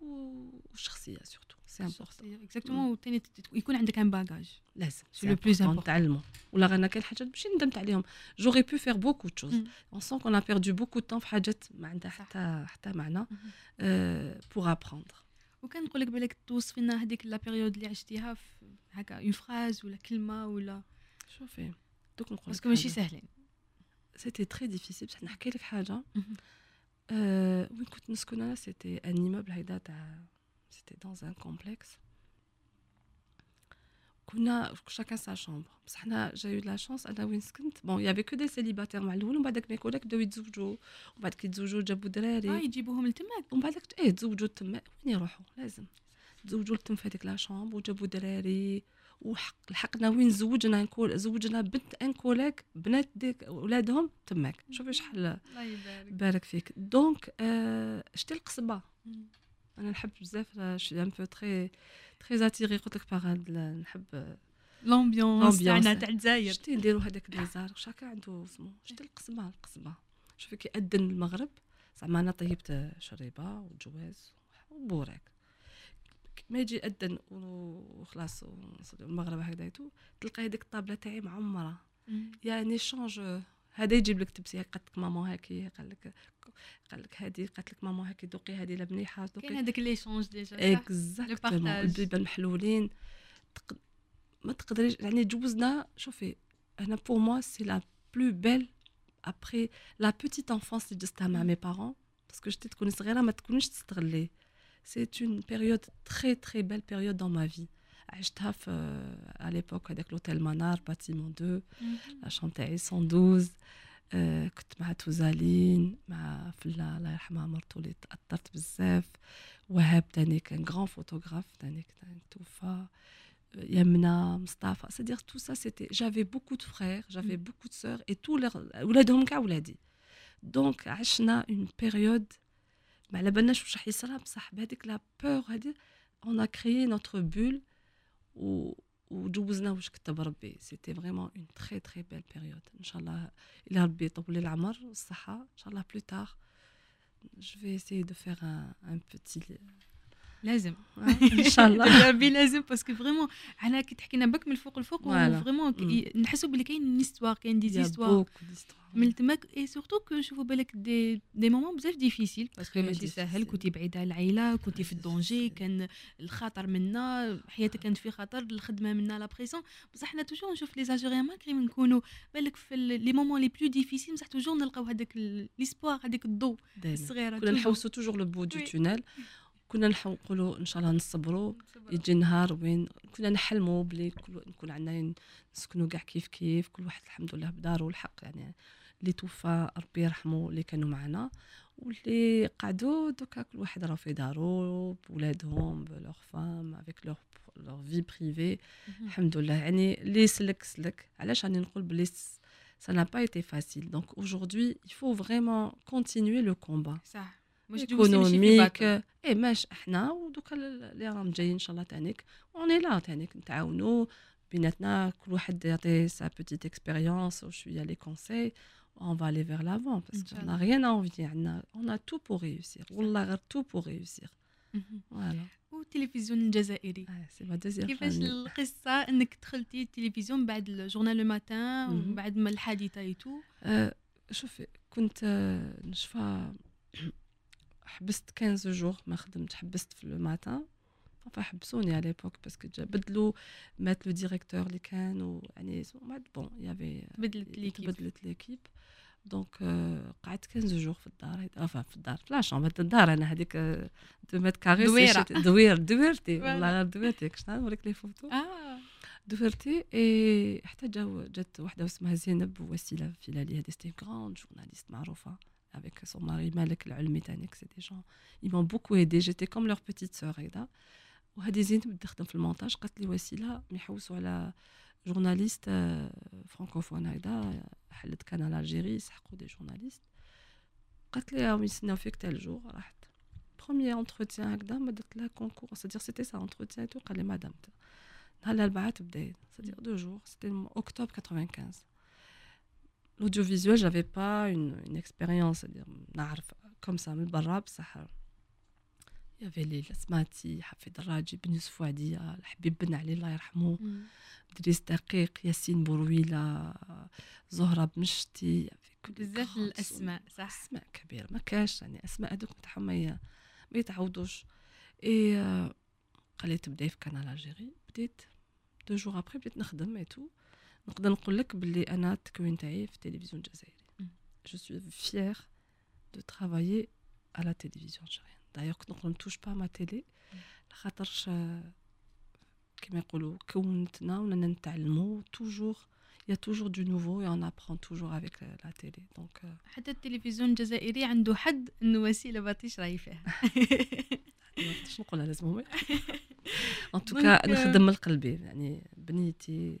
وشخصيه surtout c'est important exactement وثاني يكون عندك un bagage لازم c'est le plus نتعلموا ولا غير كاين حاجات ماشي ندمت عليهم. j'aurais pu faire beaucoup de choses on sent qu'on a perdu beaucoup de في حاجات ما عندها حتى حتى معنى. pour apprendre وكان نقول لك بالك توصفي لنا هذيك la période اللي عشتيها هكا une phrase ولا كلمة ولا؟ شوفي دوك نقول parce que ماشي ساهلين c'était très difficile بصح نحكي لك حاجة. Euh, Wikutsnskuna, c'était un immeuble, c'était dans un complexe. Chacun sa chambre. J'ai eu de la chance. Bon, il n'y avait que des célibataires. On va dire mes collègues de Witzoujou, on va dire ont. Ah, ils jibouhom le temek. On va dire que ils ont jabou le temek. On y rohou, lazim. Ils ont jabou le temek la chambre, ou. لحقنا وين زوجنا نكول زوجنا بنت أن كوليك بنات ديك ولادهم تماك. شوفي شحال الله يبارك. بارك فيك. دونك آه شتي القصبة؟ أنا نحب بزاف chuis un peu très très attirée قلت لك par نحب l'ambiance. تاعنا تاع الجزائر شتي نديرو هذاك ليزار شاكا عنده سمو شتي القصبة القصبة. شوفي كي أذن المغرب زعما أنا طيبت شريبة وجواز وبوراك. ما يجي أذن وخلاص ونصلي المغرب هكذا تلقى هذيك الطابلة تاعي معمرة. يعني échange هذا يجيب لك تبسي قالت لك ماما هاكي قال لك قال لك هذه قالت لك ماما هاكي دوقي هذه لا مليحة كاين دوقي هذاك l'échange déjà؟ exactement. البيبان محلولين. تق... ما تقدريش يعني جوزنا شوفي أنا pour moi c'est la plus belle après la petite enfance اللي جزتها مع mes parents parce que جتي تكوني صغيرة ما تكونيش تستغلي. سي اون بيريود تري تري بيل بيريود دون ما في عشتها في على ليبوك هذاك لوتيل مانار باتيمون 2 لا شامب تاعي 112 آه كنت مع توزالين مع فلا الله يرحمها مرتو اللي تاثرت بزاف وهاب تاني كان غران فوتوغراف تاني كان توفى يمنى مصطفى c'est-à-dire tout ça c'était j'avais beaucoup de frères j'avais Mm. beaucoup de sœurs et tous leurs ولادهم كاع ولادي دونك عشنا اون بيريود ما على بالناش واش راح يصرى بصح بهذيك لا بور هذه اون ا كريي نوتر بول و وجوزنا واش كتب ربي سيتي فريمون اون تري تري بيل بيريود ان شاء الله الى ربي يطول لي العمر والصحه ان شاء الله بلو تار جو في اسيي دو فير ان ان بوتي لازم إن شاء الله ربي لازم parce que vraiment على كي تحكي لنا بك من الفوق الفوق. vraiment نحسوا بلي كاين une histoire كاين des histoires. من تماك et surtout que نشوفوا بالك des des moments بزاف difficiles parce que ماشي ساهل. كنتي بعيده على العائله كنتي في ال danger. كان الخطر منا حياتك كانت في خطر الخدمة منا la pression بصح حنا toujours نشوف les Algériens malgré نكونوا بالك في les moments les plus difficiles بصح toujours نلقاو هذاك l'espoir هذيك الضوء دايما. الصغيره كنا. نحوسوا toujours le bout du. tunnel كنا نقولوا إن شاء الله نصبروا يجي نهار وين كنا نحلموا بلي كل نكون عندنا نسكنوا كاع كيف كيف كل واحد الحمد لله بدارو الحق يعني. اللي توفى ربي يرحمه اللي كانوا معنا. واللي قعدوا دوكا كل واحد راه في دارو بولادهم ب leurs femmes avec leur leur vie privée. الحمد لله. يعني اللي سلك سلك علاش راني نقول بلي ça n'a pas été facile. Donc aujourd'hui il faut vraiment continuer le combat. صح. مش économique. اي ماش إحنا ودوكا اللي راهم جايين إن شاء الله تانيك. on est là تانيك نتعاونوا بيناتنا كل واحد يعطي sa petite expérience وشويه les conseils on va aller vers l'avant parce qu'on n'a rien à envier. عندنا on a tout pour réussir. والله غير tout pour réussir. voilà. والتلفزيون الجزائري كيفاش. القصة إنك دخلتي التلفزيون بعد ال journal Le Matin. ومن بعد ما الحادثة et tout آه، شوفي كنت آه، نشفى حبست 15 jours ما خدمت حبست في Le Matin enfin حبسوني على l'époque parce que جا بدلوا مات le directeur اللي كان ويعني بعد bon il y avait بدلت l'équipe تبدلت l'équipe donc قعدت 15 jours في الدار enfin في الدار في la chambre الدار. أنا هذيك deux mètres carrés دويرة. دوير دويرتي. والله غير دويرتي كنت نوريك les photos دويرتي. اي حتى جاو جات وحدة اسمها زينب وسيله في لالي هذه c'était grande journaliste معروفة. avec son mari مالك العلمي تانيك سي دي جون ils m'ont beaucoup aidé j'étais comme leur petite sœur هيدا وهذه زينب تخدم في المونتاج قالت لي وسيله يحوسوا على جورناليست فرانكوفون هيدا حلت كانال الجيري يسحقوا دي جورناليست قالت لي راهم يستناو فيك تال جور رحت بروميير انتروتيان هكذا ما درت لها كونكور سيدير سيتي سا انتروتيان تو قال لي مدام نهار الاربعاء تبدا سيدير دو جور سيتي اوكتوبر 95 L'audiovisuel j'avais pas une, une expérience c'est-à-dire comme ça من برا بصح يافي ليلى سمعتي حفيظ الراجي بن يوسف وعدية الحبيب بن علي الله يرحمه دريس دقيق ياسين بورويلة زهرة بمشتي يافي كل بزاف grands الاسماء صح اسماء كبيره ما كاش يعني اسماء هذوك نتاعهم ما ما يتعوضوش اي قال لي تبداي في Canal Algérie بديت deux jours après بديت نخدم et tout نقدر نقول لك باللي أنا التكوين تاعي في التلفزيون الجزائري. je suis fière de travailler على التلفزيون الجزائريه دايوغ كنت نقول ne touche pas ma télé لخاطرش آه، كيما يقولوا كونتنا ولنا نتعلموا توجور du nouveau et on apprend toujours avec la, la télé. Donc, euh, حتى التلفزيون الجزائري عنده حد إنه وسيلة باطيش راهي فيها. نقدرش نقولها لازم ان Donc, توكا euh, نخدم من قلبي. يعني بنيتي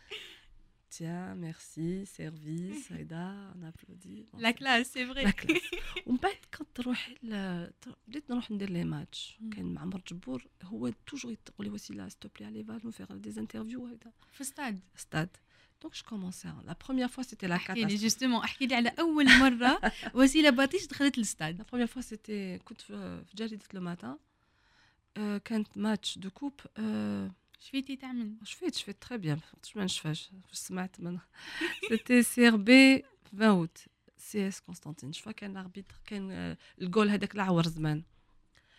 Tiens, merci, service, Aïda, on applaudit. Bon, لا c'est- كلاس سي la فري classe. ومن بعد كنت تروحي ل- تر- بديت نروح ندير لي ماتش Mm. كان مع عمر جبور هو توجور يقول لي وسيله ستوبلي علي فال نو فيغ دي انترفيو هكذا في ستاد ستاد دونك جو كومونسي لا بروميير فوا سيتي لا احكي لي كاتاستروف جوستومون احكي لي على اول مرة وسيلة باطيش دخلت للستاد La première fois, c'était كنت في في جريدة لو ماتان آه، كانت ماتش دو كوب آه، شفيتي تعمل شفيت شفيت تري بيان فقتش ما نشفاش فاش سمعت من سيتي سي ار بي 20 اوت سي اس قسطنطين شفا كان الاربيتر كان آه، الجول هذاك العور زمان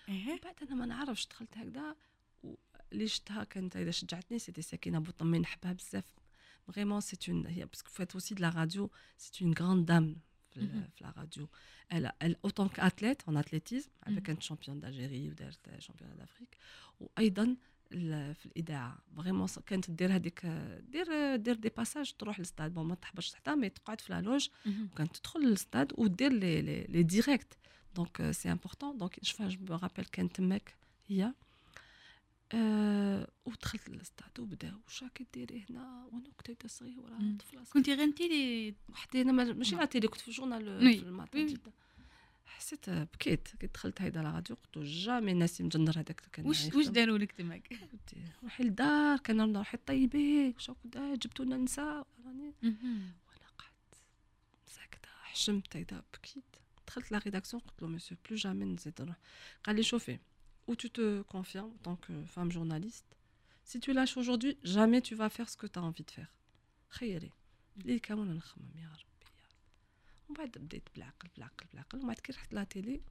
ايه من بعد انا ما نعرفش دخلت هكذا اللي شفتها كانت اذا شجعتني سيتي سكينه بوطمي نحبها بزاف فريمون سي اون هي باسكو فات اوسي دو لا راديو سي اون غراند دام في, Mhm. ال- في لا راديو elle, elle autant qu'athlète en athlétisme Mhm. كانت شامبيون دالجيري ودارت شامبيون دافريك وايضا ال- في الإذاعة vraiment كانت دير هذيك دير دير des passages تروح لل stade bon ما تحبش تحتها mais تقعد في la loge مهم. وكانت تدخل للستاد ودير les les, les directs donc c'est important donc شفا je rappelle كانت تماك هي أه ودخلت للستاد وبداو واش راكي ديري هنا وأنا كنت هكا صغيره. طفله. كنتي غنتي لي وحدي أنا ما- ماشي. على la télé كنت في ال journal oui. في. جدا حسيت بكيت كي دخلت هيدا لا راديو قلت له جامي ناسي مجندر هذاك كان واش معايا واش يخدم. داروا لك تماك قلت روحي للدار كان روحي طيبي واش راكو داير جبتوا لنا نساء راني مهم. وانا قعدت ساكته حشمت هيدا بكيت دخلت لا ريداكسيون قلت له مسيو بلو جامي نزيد نروح قال لي شوفي ou tu te confirmes en tant que femme journaliste si tu lâches aujourd'hui jamais tu vas faire ce que tu as envie de faire خيري اللي كامل نخمم يا ربي يا ربي ومن بعد بديت بالعقل بالعقل بالعقل ومن بعد كي رحت لا تيلي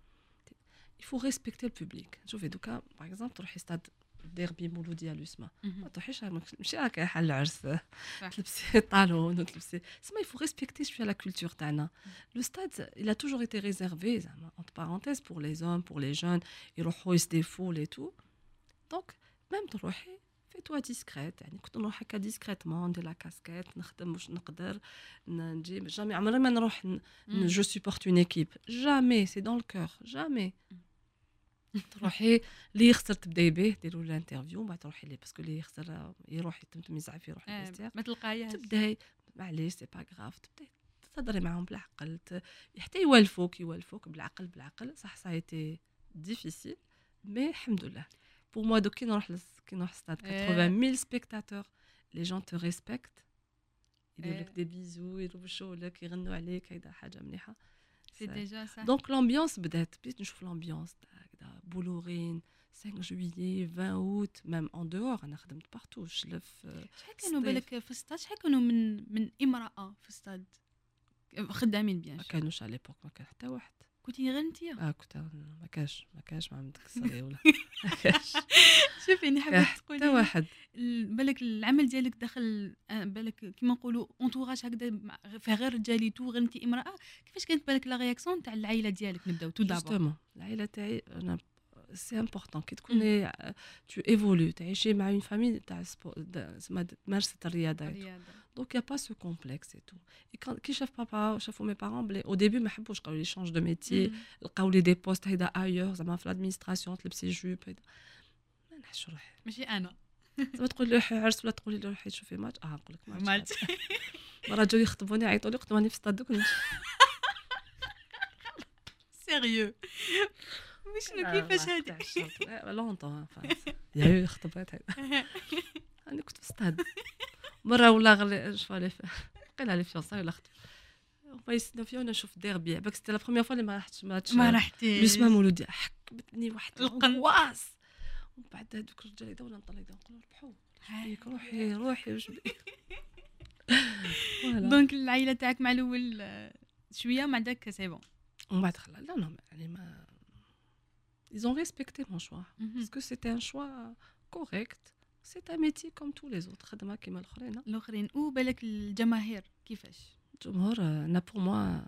il faut respecter le public شوفي دوكا باغ اكزومبل تروحي ستاد ديربي مولوديه لوسما مهم. ما تروحيش ماشي راك رايحه للعرس صح. تلبسي طالون وتلبسي سما il faut respecter شويه لا كولتور تاعنا لو ستاد il a toujours été réservé زعما entre parenthèses pour les hommes pour les jeunes يروحوا يسديفوا لي تو دونك ميم تروحي في توا ديسكريت يعني كنت نروح هكا ديسكريتمون ندير لا كاسكيت نخدم واش نقدر نجيب jamais عمري ما نروح. je supporte une équipe jamais c'est dans le cœur jamais تروحي اللي يخسر تبداي به ديروا له interview ومن بعد تروحي ليه parce que اللي يخسر يروح يتمتم يزعف يروح آه، لل vestiaire ما تلقايهاش. تبداي معليش c'est pas grave تبداي تهضري معاهم بالعقل حتى يوالفوك يوالفوك بالعقل بالعقل. صح ça a été difficile mais الحمد لله. pour moi donc كي نروح كي نروح ستاد إيه. 80 000 spectateurs les gens te respectent يديروا. لك des bisous يربشوا لك يغنوا عليك هيدا حاجة مليحه donc l'ambiance بدات بديت نشوف l'ambiance هكذا بولوغين 5 juillet 20 août même en dehors أنا خدمت partout شلف شحال كانوا. بالك في الستاد شحال كانوا من من امرأة في الستاد خدامين bien. كانوش على l'époque ما كان حتى واحد كنتي غير انتيا آه كنت ما كاش ما كاش مدك الصغير ولا. ما كاش شوفي أنا حبيت حتى تقولي واحد. ال- بالك العمل ديالك داخل آه، بالك كيما نقولوا entourage هكذا فيها غير رجالي تو انت امرأة. كيفاش كانت بالك la réaction تاع العائلة ديالك نبداو tout justement العائلة تاعي أنا c'est important كي تكوني tu évolues تعيشي مع une famille تاع تمارس الرياضة. دونك يا با سو كومبلكس اي تو كي شاف بابا شافوا مي بارون بلي او ديبي ما حبوش قالوا لي شونج دو ميتي لقاو لي دي بوست هيدا ايور زعما في لادمينستراسيون تلبسي جوب هيدا ما نحش روحي ماشي انا زعما تقول لي روحي عرس ولا تقولي لي روحي تشوفي ماتش اه نقول لك ماتش مالتي مرة جاو يخطبوني عيطوا لي خطبوني في ستاد دوك نمشي سيريو وشنو كيفاش هادي لونطون يا يو خطبات هيدا انا كنت في ستاد مرة ولا غلي شوالي قيل لي fiançailles ولا خطب هما يستناو فيا وأنا نشوف ديربي باك سيتي la première fois اللي ما رحتش ماتش ما رحتيش. لوسما مولودي. حكمتني واحد l'an. l'angoisse ومن بعد هذوك الرجال يدا ولا نطلع يدا نقول ربحوا بيك؟ روحي روحي واش. donc العائله تاعك مع الأول آه، شوية مع داك c'est bon ومن بعد خلا. لا لا يعني ما ils ont respecté mon choix. Parce que c'était un choix correct. C'est un métier comme tous les autres. خدمه كيما الاخرين الاخرين وبالك الجماهير كيفاش الجمهور أنا pour moi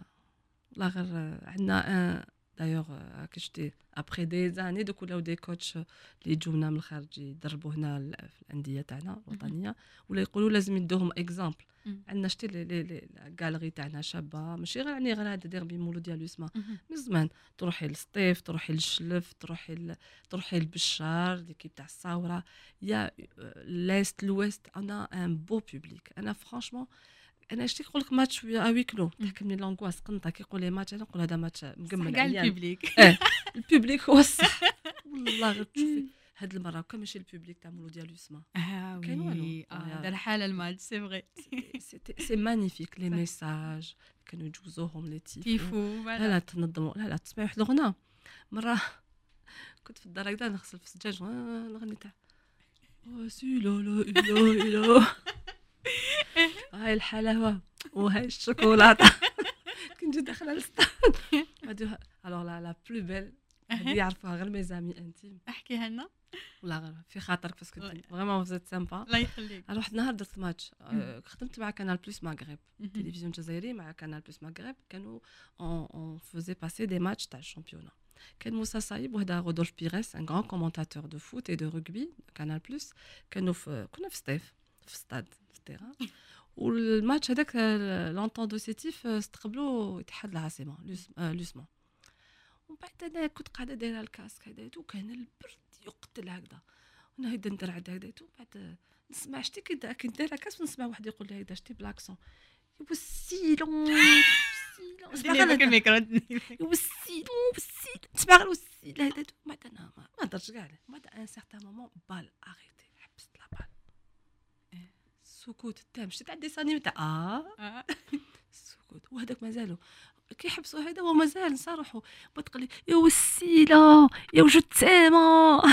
لا غير عندنا دايوغ كي شتي après des années donc ولاو des coachs اللي يجونا من الخارج يدربوا هنا في الأندية تاعنا الوطنية ولا يقولوا لازم يدوهم exemple. عندنا شتي لي لي لي الجاليري تاعنا شابة ماشي غير يعني غير هذا ديربي مولو ديال يسمى من زمان تروحي للسطيف تروحي للشلف تروحي ل... تروحي للبشار l'équipe تاع الصاوره il y a l'est l'ouest أنا un beau public أنا franchement أنا شتي نقول لك ماتش à huis clos تحكمني l'angoisse قنطة كي يقول لي ماتش أنا نقول هذا ماتش مكمل كاع. ال public ال public هو الصح. والله غير تشوفي هاد المرة كان ماشي ال public تاع مولودية ليسما آه كان والو. oui آه. آه دار حاله الماتش c'est vrai c'est magnifique les. messages كانوا يجوزوهم les tifos لا لا تنظموا. لا لا تسمعي واحد الغنى مرة كنت في الدار هكذا نغسل في الزجاج. آه، الغني تاع. آه، c'est لا لا إله إلا هاي الحلاوة وهاي الشوكولاتة. كنت داخلة على الستاد بعدها alors la la plus belle هادي يعرفوها غير mes amis intimes أحكيها لنا. ولا غير في خاطرك parce que. vraiment vous êtes sympa الله يخليك. Alors واحد النهار درت ماتش آه، خدمت مع Canal Plus مغرب تلفزيون جزائري مع Canal Plus مغرب كانوا on faisait passer des matchs تاع ال championnat كان موسى صايب وهذا رودولف بيريس ان غران كومونتاتور دو فوت اي دو رugby كانال بلوس كانوا في كنا في ستيف في ستاد في ال terrain وال match هذاك l'Entente de Sétif استقبلوا اتحاد العاصمه لوس- آه، لوسمون ومن بعد أنا كنت قاعدة دايره ال casque هذا وكان البرد يقتل هكذا وأنا هيدا ندير عاد هكذا ومن بعد نسمع شتي كي دا- كي ندير casque نسمع واحد يقول لي هيدا شتي ب l'accent ديري بالك الميكرو والسيلون والسيلون تسمع غير والسيل هذا بعد أنا ما هضرتش كاع بعد ان سيغتان مومون بال اغيتي حبست لا بال السكوت التام. شتي تاع ديسانيم تاع آه. السكوت وهذاك مازالوا كيحبسوا هذا هو مازال نصرحوا بتقول لي يا وسيلة يا وجد تامة.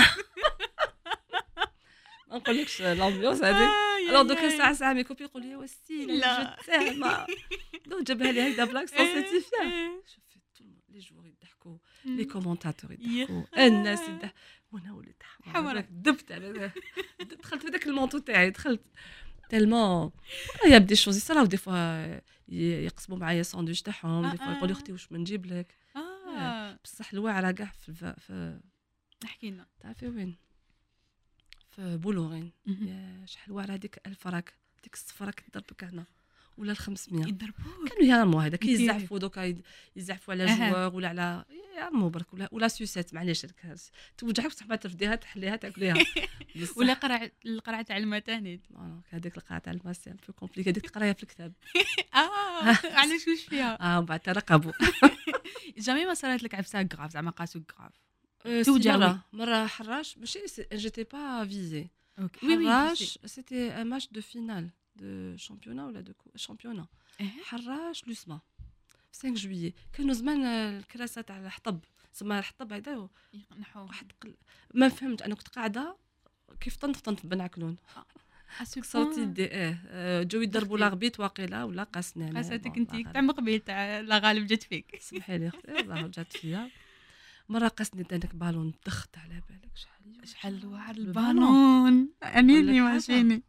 ما نقولكش لامبيونس هذيك الوغ دوكا ساعه ساعة مي كوبي يقول لي يا وسيلة. يا وجد donc جابها لي هكذا بلاك tous les joueurs يضحكوا les commentateurs يضحكوا. الناس يضحكوا وأنا وليت حمرا. حمرا دبت على دخلت في ذاك ال manteau تاعي. دخلت. tellement y a des choses صراو des fois يقسموا معايا ساندويتش تاعهم des fois آه، يقولوا آه. أختي واش ما نجيب لك؟ آه. بصح الواعره كاع في الف... في احكي لنا. تعرفي وين؟ في بولورين. شحال واعره هذيك 1000 راك ديك الصفرة كتضربك هنا. ولا ال 500 يضربوك كانوا يرموا هذا كي- كيزعفوا دوكا يزعفوا على. جوار ولا على يرموا برك ولا ولا سوسات معليش توجعك ما ترفديها تحليها تاكليها. ولا قرع القرعه تاع المتانيت آه، هذيك القاعه تاع الماس ان بو كومبليكي هذيك تقرايها في الكتاب. آه علاش واش فيها؟ آه ومن بعد ترقبوا جامي ما صارت لك عفسة غراف زعما قاسوك غراف توجع توجع، مرة مرة حراش ماشي جيتي با فيزي حراش؟ سيتي ان ماتش دو فينال دو شامبيونا ولا دو شامبيونا إيه. حراش لوسما في 5 جويي كانوا زمان الكراسة تاع الحطب. سما الحطب هذا نحو واحد قل... ما فهمت أنا كنت قاعدة كيف طنت في بنعكلون كسرتي يدي آه آه، جاو يضربوا. لاغبيت واقيلا ولا قاسني أنا. قاساتك انت. تاع مقبل تاع لا غالب جات فيك. سمحي لي أختي جات فيا. مرة قاسني دانك بالون دخت على بالك شحال شحال لو البالون. اني ولا لي حاجة. ماشيني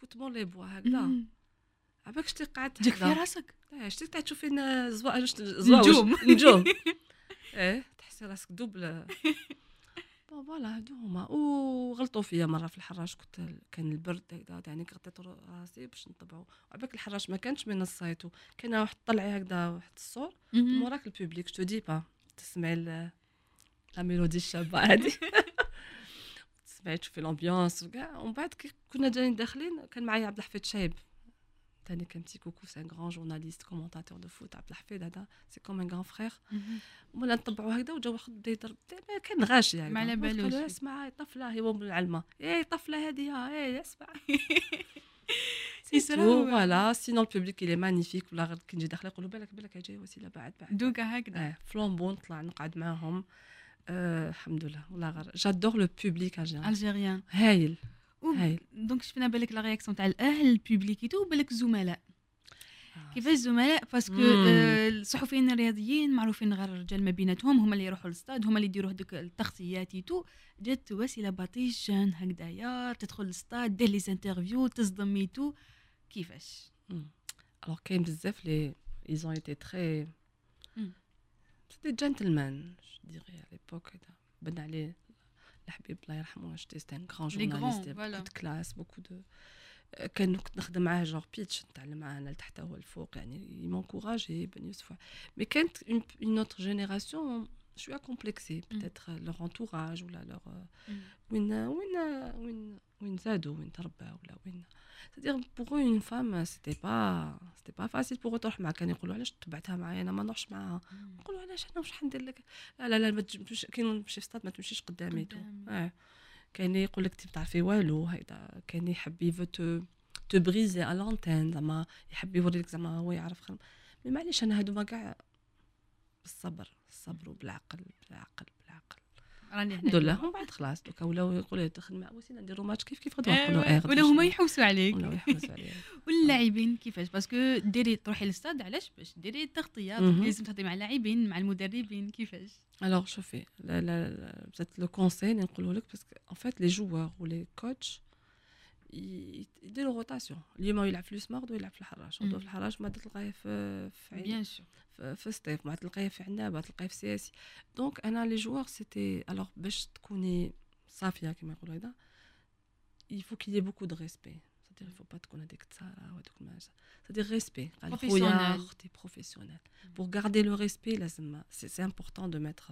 كنت مون لي بوا هكذا عباك شتي قعدت جاك في راسك؟ آه شتي تاع تشوفي ن- زوا زوا نجوم. نجوم. إيه تحسي راسك دوبل بون فوالا هادو هما. وغلطوا فيا مرة في الحراش. كنت كان البرد هكذا يعني غطيت راسي باش نطبعوا عباك الحراش ما كانش من الصيتو كان واحد طلعي هكذا واحد الصور. وراك ال public. Je dis pas تسمعي la mélodie الشابة هادي. تسمعي تشوفي ال ambiance وكاع. ومن بعد كي كنا جايين داخلين كان معايا عبد الحفيظ شايب. تاني كان petit coucou c'est un grand journaliste commentateur de foot عبد الحفيظ هذا. c'est comme un grand frère ولا نطبعوا هكذا وجا واحد بدا يضرب كان غاشي يعني. ما على بالوش. اسمع طفلة هي من العلمة. اي طفلة هذه اي اسمع. Voilà sinon ال public il est magnifique ولا غير كي نجي داخله يقولوا بالك بالك جاي وسيلة بعد بعد. دوكا هكذا. آه فلومبون نطلع نقعد معاهم. آه الحمد لله والله غير جادور لو بوبليك الجيريان الجيريان هايل هايل دونك شفنا بالك لا رياكسيون تاع الاهل البوبليك تو بالك الزملاء كيفاش الزملاء باسكو مم. آه، الصحفيين الرياضيين معروفين غير الرجال ما بيناتهم هما اللي يروحوا للستاد هما اللي يديروا هذوك التغطيات تو جات وسيله باطيشان هكذايا تدخل للستاد دير لي انترفيو تصدم تو كيفاش Alors, كاين بزاف لي ils ont été très Mm. c'était gentlemen je dirais à l'époque هذا بن عليه الحبيب الله يرحمه c'était c'était un grand Les grands, journaliste il y avait voilà. beaucoup de classe beaucoup de كان كنت نخدم معاه جور بيتش نتعلم معاه انا لتحت هو الفوق يعني يمونكوراجي بن يوسف مي كانت اون اوتر جينيراسيون شوية complexés peut-être leur entourage ولا leur وين وين وين وين زادوا وين تربى ولا وين c'est-à-dire pour eux une femme c'était pas c'était pas facile pour eux تروح معاه كانوا يقولوا علاش تبعتها معايا أنا ما نروحش معاها نقولوا علاش أنا واش حندير لك لا لا لا ما تمشيش كاين نمشي في ما تمشيش قدامي تو. آه كاين اللي يقول لك انت ما تعرفي والو هيدا كاين اللي يحب il veut te te briser على l'antenne زعما يحب يوريك زعما هو يعرف خدم mais معليش أنا هادو ما كاع بالصبر الصبر وبالعقل بالعقل بالعقل. راني الحمد لله. ومن بعد خلاص دوكا ولاو يقولوا تدخل مع وسيله نديروا ماتش كيف كيف غدوه نقولوا؟ إيه ولا هما يحوسوا عليك. ولا يحوسوا عليه واللاعبين كيفاش؟ parce que ديري تروحي للستاد علاش باش؟ ديري التغطيه. لازم تهضري مع اللاعبين مع المدربين كيفاش؟ alors شوفي لا لا بزاف le conseil اللي نقوله لك parce que en fait les joueurs و les coachs يديروا روتاسيون اليوم هو يلعب في لوسما غدوه يلعب في الحراش غدوه مم. في الحراش ما تلقاه في في عين بيان سور في- في ستيف ما تلقاه في عنابه تلقاه في سياسي دونك انا لي جوار سيتي الوغ باش تكوني صافيه كما يقولوا هذا il faut qu'il y ait beaucoup de respect c'est-à-dire il faut pas تكون هذيك التسارع وهذوك الماجة c'est-à-dire respect قال خويا Professionnel. اختي بروفيسيونيل pour garder le respect لازم سي سي important de mettre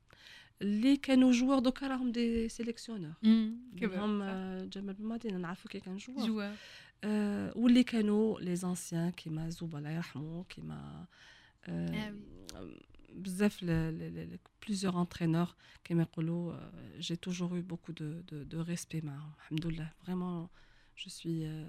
Les canaux joueurs, donc, راهم des sélectionneurs. كيف هم آه، جمال بن مدينة نعرفو كي كان جوار جوا euh, واللي كانوا لي زانسيان كيما زوبا الله يرحمه كيما آه بزاف بليزيور انترينور كيما يقولوا جي توجور يو بوكو دو دو دو ريسبي معاهم الحمد لله فريمون جو سوي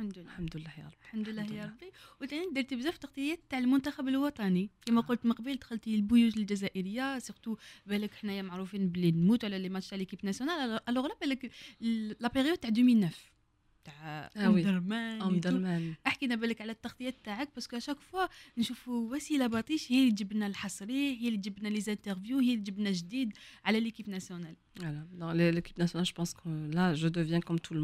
الحمد لله. الحمد لله يا رب. الحمد لله يا. ربي. وثاني درتي بزاف تغطيات تاع المنتخب الوطني. كما آه. قلت من قبل دخلتي البيوج الجزائرية سورتو بالك حنايا معروفين بلي نموت على les matchs تاع l'équipe nationale alors لا بالك la période تاع 2009 تاع آه oui. درمان ام درمان أحكينا بالك على التغطيات تاعك parce que chaque fois نشوفوا وسيلة باطيش هي اللي تجيب لنا الحصري هي اللي تجيب لنا les interviews هي اللي تجيب لنا جديد على l'équipe nationale Voilà. Dans l'é- l'équipe nationale, je pense que là, je deviens comme tout le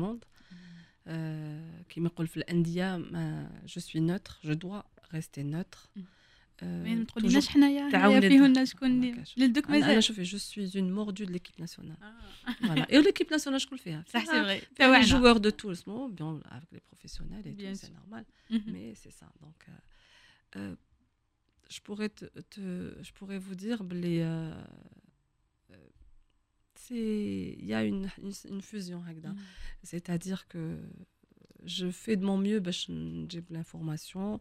monde. Euh, qui me قول في الأندية ما je suis neutre, je dois rester neutre. Mm. Euh, ما ما toujours- تقوليناش حنايا تعاون حنايا فيهن شكون ما كاش. للدوك أنا أنا مازال شوفي je suis une mordue de l'équipe nationale. آه. Voilà. Et l'équipe nationale شكون فيها؟ صح سي فيها فغي les تاعنا joueurs de tous, bon, bien avec les professionnels et Bien tout, c'est sûr. normal. مهم. Mais c'est ça. Donc, euh, euh, je pourrais te, te- je pourrais vous dire, les, euh, euh, c'est, il y a une, fusion mm. c'est-à-dire que je fais de mon mieux bah, j'ai l'information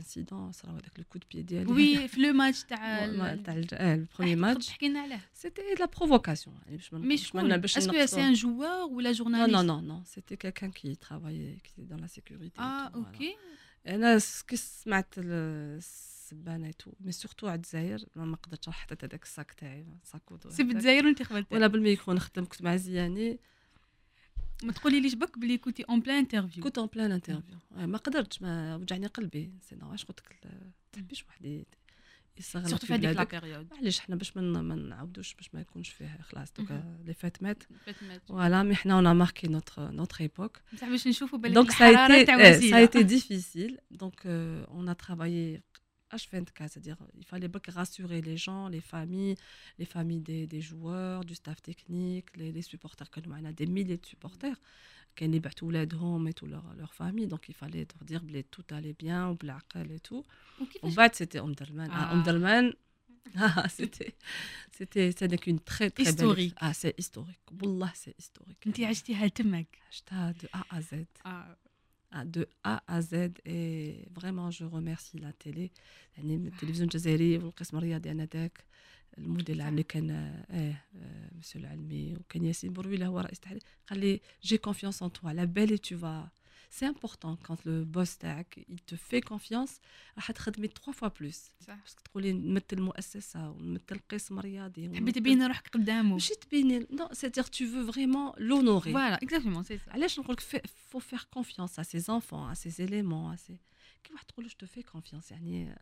انسيدون صراو هذاك الكو دو بيي ديالي وي في لو ماتش تاع ما- تاع الج- آه، البروميي ماتش تحكي لنا عليه سيتي لا بروفوكاسيون يعني باش ما مي باش ما شكون باش اسكو نقصدو. سي ان جوار ولا Non, جورناليست non, non, non. C'était quelqu'un qui travaillait, qui était dans la sécurité. et اه tout, voilà. اوكي انا س- كي سمعت ال- السبانه et tout مي سورتو على الجزائر ما ما قدرتش حطيت هذاك الساك تاعي ساكودو سي هذاك. بالجزائر وانت خبرتي وانا بالميكرو نخدم كنت مع زياني ما تقولي ليش بك بلي كنتي اون بلان انترفيو كنت اون بلان انترفيو ما قدرتش ما وجعني قلبي سي نو واش قلت لك ال- تحبيش واحد ي- يصغر سورتو في في هذيك لا بلادك بيريود معليش حنا باش ما ن- ما نعاودوش باش ما يكونش فيه خلاص دوكا لي فات مات فات مات. فوالا مي حنا اون ماركي نوتر نوتر ايبوك بصح باش نشوفوا بالك Donc ça a الحراره été, تاع eh, ça a وسيله été difficile. Donc euh, on a travaillé H24, c'est-à-dire il fallait beaucoup rassurer les gens, les familles, les familles des, des joueurs, du staff technique, les, les supporters. que nous, On a des milliers de supporters qui ont battu home et toute leur, leur famille. Donc il fallait leur dire que tout allait bien, ou blaqal et tout. En وكيفاش bas, c'était Omdurman. Ah. Ah, Omdurman, ah, c'était c'était c'était une très très Historique. belle ah c'est historique Wallah c'est historique انت عشتيها تمك J'étais de A à Z اه Ah, de A à Z et vraiment je remercie la télé يعني من التلفزيون الجزائري والقسم الرياضي انا ذاك المدير العام اللي كان اه مسيو العلمي وكان ياسين برويله هو رئيس التحرير قال لي جي كونفيونس ان توا على بالي tu vas c'est important quand le boss تاعك il te fait confiance راح تخدمي 3 fois plus صح باسكو تقولي نمثل مؤسسه ونمثل قسم رياضي تحبي ونمثل- تبين روحك قدامه ماشي تبيني نو c'est-à-dire tu veux vraiment l'honorer فوالا اكزاكتومون سي سا علاش نقول لك فو فير كونفيونس ا سي enfants ا سي éléments ا سي كي واحد تقول له جو في كونفيونس يعني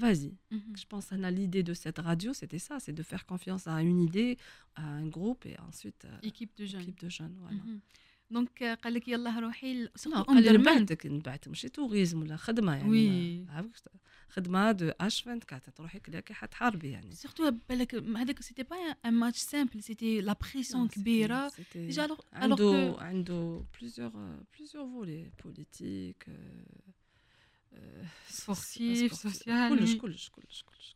vas-y je pense هنا l'idée de cette radio c'était ça c'est de faire confiance à une idée à un groupe et ensuite euh, ايكيب دو جون équipe de jeunes voilà دونك قال لك يلا روحي قال لي نبعثك نبعث ماشي tourisme ولا خدمة يعني oui. عرفت؟ خدمة de H24 تروحي claquée حتحاربي يعني surtout بالك هذاك c'était pas un match simple c'était la pression كبيرة déjà alors عنده عنده politiques euh, euh, Sportif, sportif. social, كلش. كلش كلش كلش.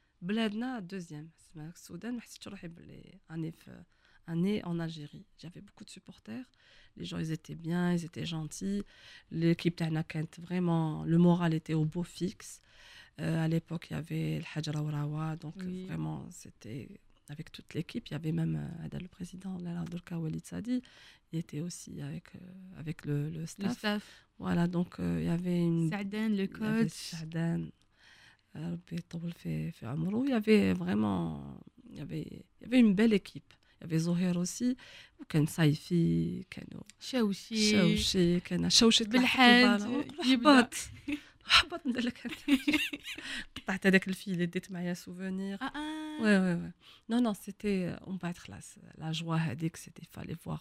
بلادنا دوزيام اسمها السودان ما حسيتش روحي بلي اني في année en Algérie. J'avais beaucoup de supporters. Les gens, ils étaient bien, ils étaient gentils. L'équipe تاعنا كانت vraiment, le moral était au beau fixe. Euh, à l'époque, il y avait le Hajra Ourawa, donc Oui. vraiment, c'était avec toute l'équipe. Il y avait même euh, le président, Lala Durka Walid Sadi, il était aussi avec, euh, avec le, le, staff. Le staff. Voilà, donc euh, il y avait une. Sa'dan, le coach. Sa'dan, il y avait vraiment. Il y avait, il y avait une belle équipe. Il y avait Zohir aussi, وكان صيفي كانوا شوشي شوشي كان شوشي بالحاد حبط حبط ندير لك قطعت هذاك الفيل اللي ديت معايا سوفونير وي وي وي نو نو سيتي اون بعد خلاص لا جوا هذيك سيتي فالي فواغ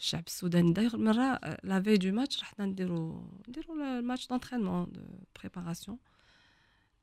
الشعب السوداني داير مره لا في دو ماتش رحنا نديرو نديرو الماتش دونترينمون دو بريباراسيون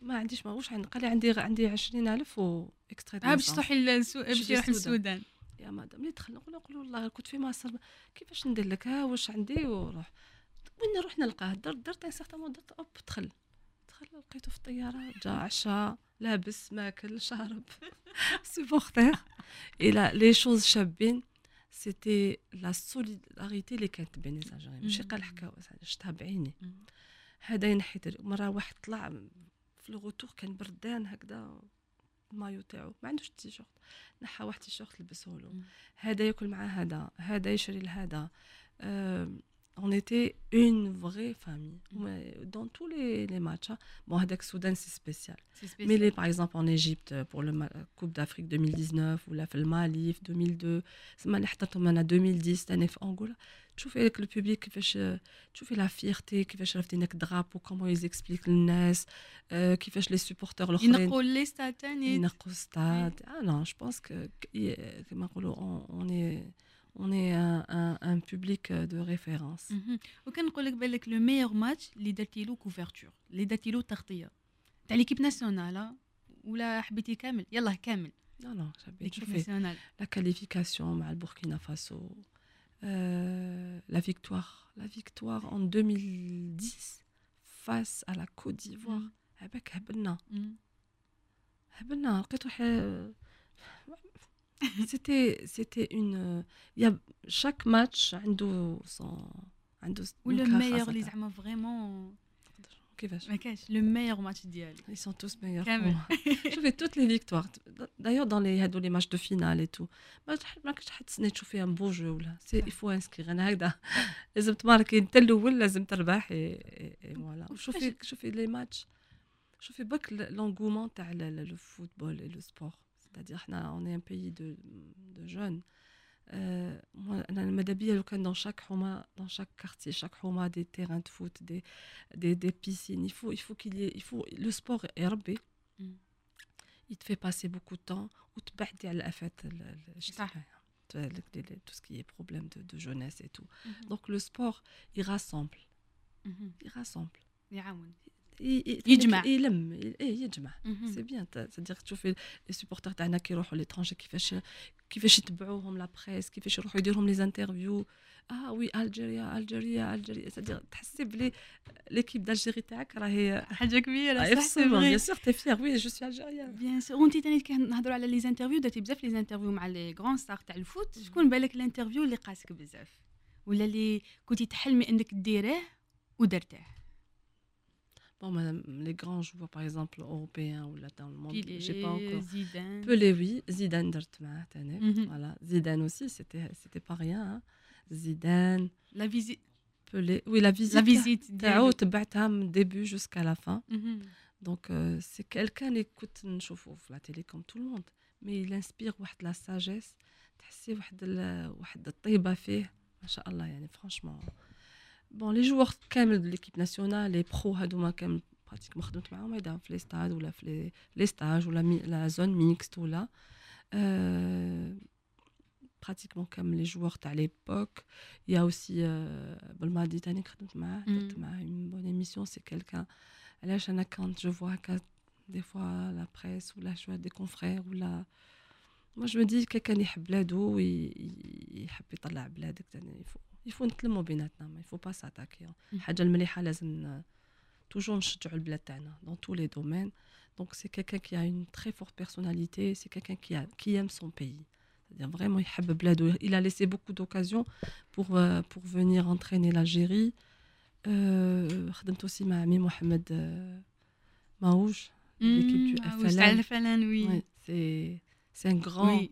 ما عنديش ما واش عندي قال لي عندي عندي 20000 و اكسترا باش تروحي باش تروحي للسودان يا مدام اللي دخل نقول له والله كنت في مصر كيفاش ندير لك؟ ها واش عندي؟ وروح. وين نروح نلقاه؟ درت درت ان سيغتان درت أوب دخل. دخل لقيته في الطيارة جا عشا لابس ماكل شارب. سوبورتير إلى لي شوز شابين. سيتي لا سوليداريتي اللي كانت بين لي ماشي قال حكاوه شفتها بعيني هذا ينحي مرة واحد طلع في الغوتور كان بردان هكذا المايو تاعو. ما عندوش تيشيرت نحى واحد تيشيرت لبسه له. هذا ياكل مع هذا هذا يشري لهذا. أه on était une vraie famille. Mm. Dans tous les, les matchs, hein. bon, avec Soudan, c'est spécial. spécial. Mais les, par exemple, en Égypte, pour la Coupe d'Afrique 2019, ou la le Mali 2002, en 2010, en Angola, tu fais avec le public, tu fais la fierté, qui fait le drapeau, comment ils expliquent le NES, euh, qui fait les supporters. Ils les stades. Ils Ah non, je pense que, on est on est un, un, un public euh, de référence. وكان نقول لك بالك لو ميور ماتش اللي درتي له كوفرتور اللي درتي له تغطيه تاع ليكيب ناسيونال ولا حبيتي كامل يلا كامل لا لا حبيت شوفي لا كاليفيكاسيون مع البوركينا فاسو la victoire la victoire en 2010 face à la Côte d'Ivoire هباك هبلنا هبلنا لقيت روحي c'était c'était une il y a chaque match عنده son عنده le meilleur اللي زعما فريمون كيفاش ما كاش لو ميور ماتش ديالي ils sont tous meilleurs كامل شوفي toutes les victoires d'ailleurs dans les هادو les matchs de finale et tout ما ما كنتش حتسني تشوفي ان بو جو ولا سي il faut inscrire انا هكذا لازم تماركي انت الاول لازم تربح فوالا شوفي شوفي لي ماتش شوفي بك لونغومون تاع لو فوتبول et le sport c'est-à-dire on est un pays de, de jeunes. Euh, moi, dans chaque homa, dans chaque quartier, chaque homa, des terrains de foot, des, des, des piscines. Il faut, il faut qu'il y ait, il faut, le sport est herbé. Mm. Il te fait passer beaucoup de temps. Ou te à la fête, tout ce qui est problème de, de jeunesse et tout. Mm -hmm. Donc le sport, il rassemble. Mm -hmm. Il rassemble. يجمع. يلم. إيه يجمع. سي بيان تدير تشوفي لي سوبورتر تاعنا كيروحوا ليترونجي كيفاش كيفاش يتبعوهم لا بريس كيفاش يروحوا يديرهم لي انترفيو آه oui الجيريا الجيريا الجيريا تدير تحسي بلي l'équipe d'Algérie تاعك راهي حاجة كبيره صح bien sûr t'es fière oui je suis algérienne bien sûr وانت ثاني كي نهضروا على les interviews درتي بزاف les interviews مع les grandes stars تاع ال foot شكون بالك ال interview اللي قاسك بزاف ولا اللي كنتي تحلمي انك ديريه ودرته Bon, madame, les grands joueurs, par exemple, européens ou là dans le monde, je sais pas encore. Zidane. Pelé, oui. Zidane, mm voilà. Zidane aussi, c'était, c'était pas rien. Hein. Zidane. La visite. Pelé. Oui, la visite. La visite. début jusqu'à la fin. Mm -hmm. Donc, euh, c'est quelqu'un qui écoute la télé comme tout le monde. Mais il inspire la sagesse. تحسي واحد واحد الطيبه فيه ما شاء الله يعني franchement Bon, les joueurs de l'équipe nationale, les pros, pratiquement dans les stades ou les stages ou la, zone mixte ou là. Pratiquement comme les joueurs à l'époque. Il y a aussi une bonne émission, c'est quelqu'un. Là, quand je vois des fois la presse ou la choix des confrères ou la. Moi, je me dis, quelqu'un qui aime il, il, il, il faut يفو نتلموا بيناتنا ما يفو با ساتاكي الحاجه المليحه لازم توجور نشجعوا البلاد تاعنا دون تو لي دومين دونك سي كيكان كي ا اون تري فورت بيرسوناليتي سي كيكان كي ا كي ام سون بيي c'est-à-dire vraiment يحب بلادو il a laissé beaucoup d'occasions pour pour venir entraîner l'Algérie خدمت aussi مع عمي محمد ماوج l'équipe du FLN oui c'est c'est un grand, oui.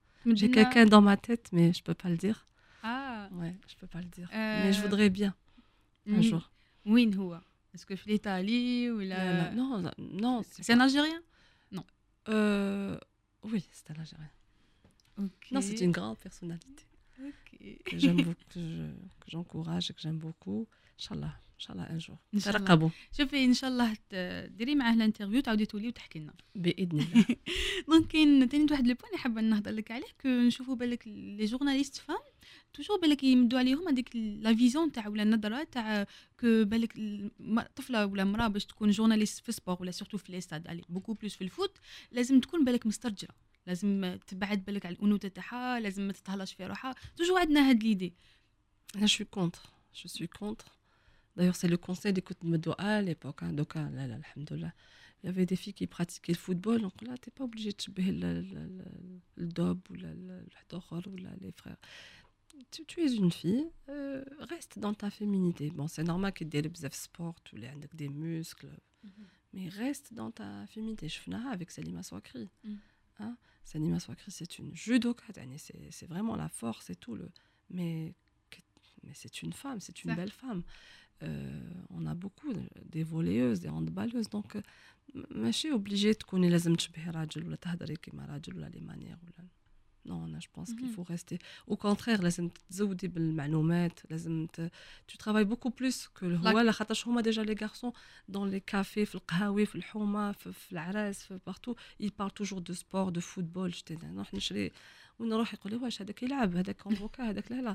J'ai quelqu'un dans ma tête, mais je peux pas le dire. Ah. Ouais, je peux pas le dire. Euh... Mais je voudrais bien un mm. jour. Oui, Est-ce que c'est l'Italie ou la... Non, non, non c'est un Algérien? Non. Euh... Oui, c'est un Algérien. Okay. Non, c'est une grande personnalité. Okay. Que j'aime beaucoup, que j'encourage je, et que j'aime beaucoup. Inch'Allah. إن شاء الله إن جور ترقبوا. شوفي إن شاء الله ديري معاه الانترفيو تعاودي تولي وتحكي لنا. بإذن الله. donc كاين ثاني واحد le point حابه نهضر لك عليه que نشوفوا بالك les journalistes femmes toujours بالك يمدوا عليهم هذيك la vision تاع ولا النظره تاع que بالك طفله ولا مراه باش تكون journaliste في sport ولا surtout في les stades علي beaucoup plus في ال foot لازم تكون بالك مسترجله لازم تبعد بالك على الانوثه تاعها لازم ما تتهلاش في روحها toujours عندنا هاد l'idée أنا je suis contre je suis contre D'ailleurs, c'est le conseil d'écoute Medoa à l'époque. Hein, donc, là, là, alhamdoulilah. Il y avait des filles qui pratiquaient le football. Donc là, tu n'es pas obligé de subir le, le, le, le dob ou le, ou les frères. Tu, tu, es une fille, euh, reste dans ta féminité. Bon, c'est normal qu'il y ait des sport, ou les, avec des muscles. Mm -hmm. Mais reste dans ta féminité. Je fais avec Salima Swakri. Mm. Hein? Salima Swakri, c'est une judoka. C'est vraiment la force et tout. Le... Mais, mais c'est une femme, c'est une belle femme Euh, on a beaucoup des volleyeuses, des handballeuses. Donc, ماشي obligé تكوني لازم تشبهي راجل ولا تهضري كيما راجل ولا لي مانيير ولا Non, je pense qu'il faut rester. Au contraire, لازم تزودي بالمعلومات لازم ت... tu travailles beaucoup plus que الهواله خاطرش هما déjà les garçons dans les cafés في القهاوي في الحومه في, في العراس في partout ils parlent toujours de sport de football شتي نروح نشري ونروح يقول لي واش هذاك يلعب هذاك كونفوكا هذاك لا لا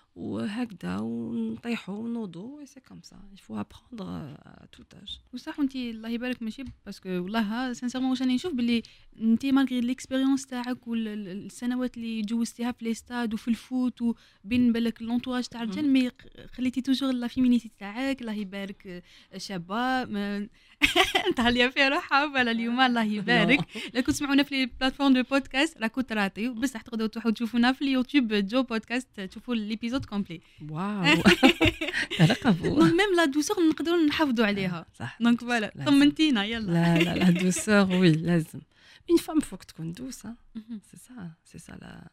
وهكذا ونطيحوا ونوضوا c'est comme ça il faut apprendre tout âge وصح وانت الله يبارك ماشي parce que والله sincèrement واش راني نشوف بلي انت malgré l'expérience تاعك والسنوات اللي جوزتيها في les stades وفي ال foot وبين بالك l'entourage تاع الرجال mais خليتي toujours la féminité تاعك الله يبارك شابة متهليا في روحها voilà اليوم الله يبارك. لا. كنت تسمعونا في les plateformes de podcast راكو تراطي بصح تقدروا تروحوا تشوفونا في اليوتيوب جو بودكاست تشوفوا l'épisode complet واو. ترقبوا ميم لا دوسور نقدروا نحافظوا عليها. صح. دونك فوالا طمنتينا يلا. لا لا لا دوسور وي لازم. اون فام فوك تكون دوسه سي سا سي سا لا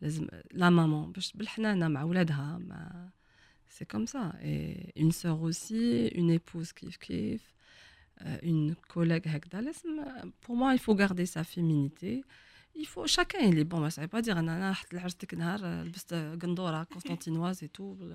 لازم لا مامون باش بالحنانه مع ولادها مع سي كوم سا اي اون سور اوسي اون ايبوز كيف كيف Euh, une collègue pour moi il faut garder sa féminité il faut chacun il est bon ça veut pas dire انا رحت لعرستك نهار لبست قندوره كونستانتينواز اي تو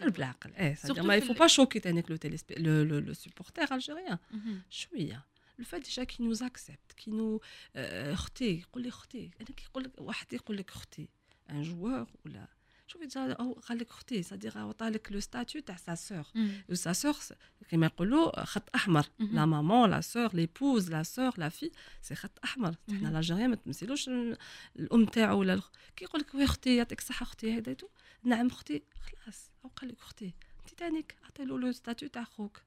بالعقل ايه ما il faut pas choquer تانيك le le le, le supporter algérien شويه le fait déjà qui nous accepte qui nous اختي يقول لي اختي انا كي يقول لك واحد يقول لك اختي un joueur ولا شوفي جا هو قال لك اختي صديق عطى لك لو ستاتيو تاع سا سور مم. و سا سور كيما يقولوا خط احمر مهم. لا مامون لا سور ليبوز لا سور لا في سي خط احمر مهم. حنا لاجيريان ما تمثلوش الام تاعو ولا الخ- كي يقول لك وي اختي يعطيك الصحه اختي هذا تو نعم أختي خلاص. أو قال لك أختي. انت تانيك عطي له لو ستاتيو تاع خوك.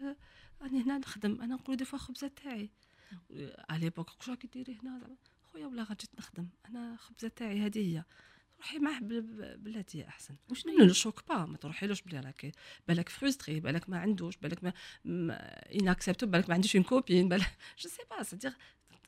قال راني هنا نخدم. أنا نقول دي فوا خبزة تاعي. على ليبوك واش راكي ديري هنا؟ زعما خويا ولا غا جيت نخدم أنا خبزة تاعي هذه هي. روحي معاه بلاتي أحسن. وشنو le choque pas ما تروحيلوش بلي راكي بالك فريستري بالك ما عندوش بالك ما اناكسبتو بالك ما عندوش اون كوبين بالك جو سي با سادير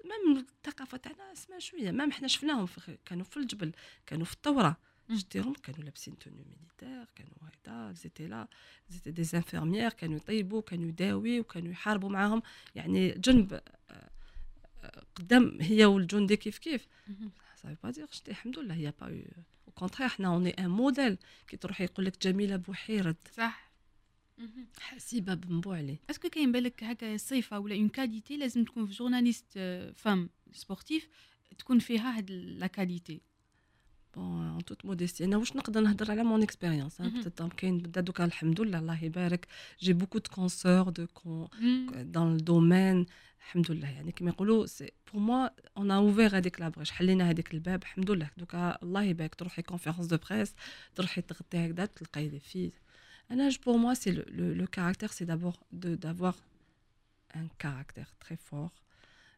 même الثقافة تاعنا اسمها شوية. même حنا شفناهم كانوا في الجبل كانوا في الثورة. شتيهم كانوا لابسين tenue militaire كانوا هكذا étaient là étaient des infirmières كانوا يطيبوا كانوا يداويو كانوا يحاربوا معاهم يعني جنب قدام هي والجندي كيف كيف veut pas dire j'étais الحمد لله eh ben au contraire حنا on a un modèle كي تروحي يقول لك جميله بوحيرد صح. حسيبه بوعلي est-ce que كاين بالك هكا صفه ولا une qualité لازم تكون في journaliste femme sportive تكون فيها هاد la qualité بون ان توت موديستي انا واش نقدر نهضر على مون اكسبيريونس مهم. بتيت كاين بدا دوكا الحمد لله الله يبارك جي بوكو دو كونسور دو كون دون الدومين الحمد لله يعني كما يقولوا سي بور موا اون اوفير هذيك لا بريش حلينا هذيك الباب الحمد لله دوكا الله يبارك تروحي كونفيرونس دو بريس تروحي تغطي هكذا تلقاي دي في انا جو بور موا سي لو كارactère سي d'abord de d'avoir un caractère très fort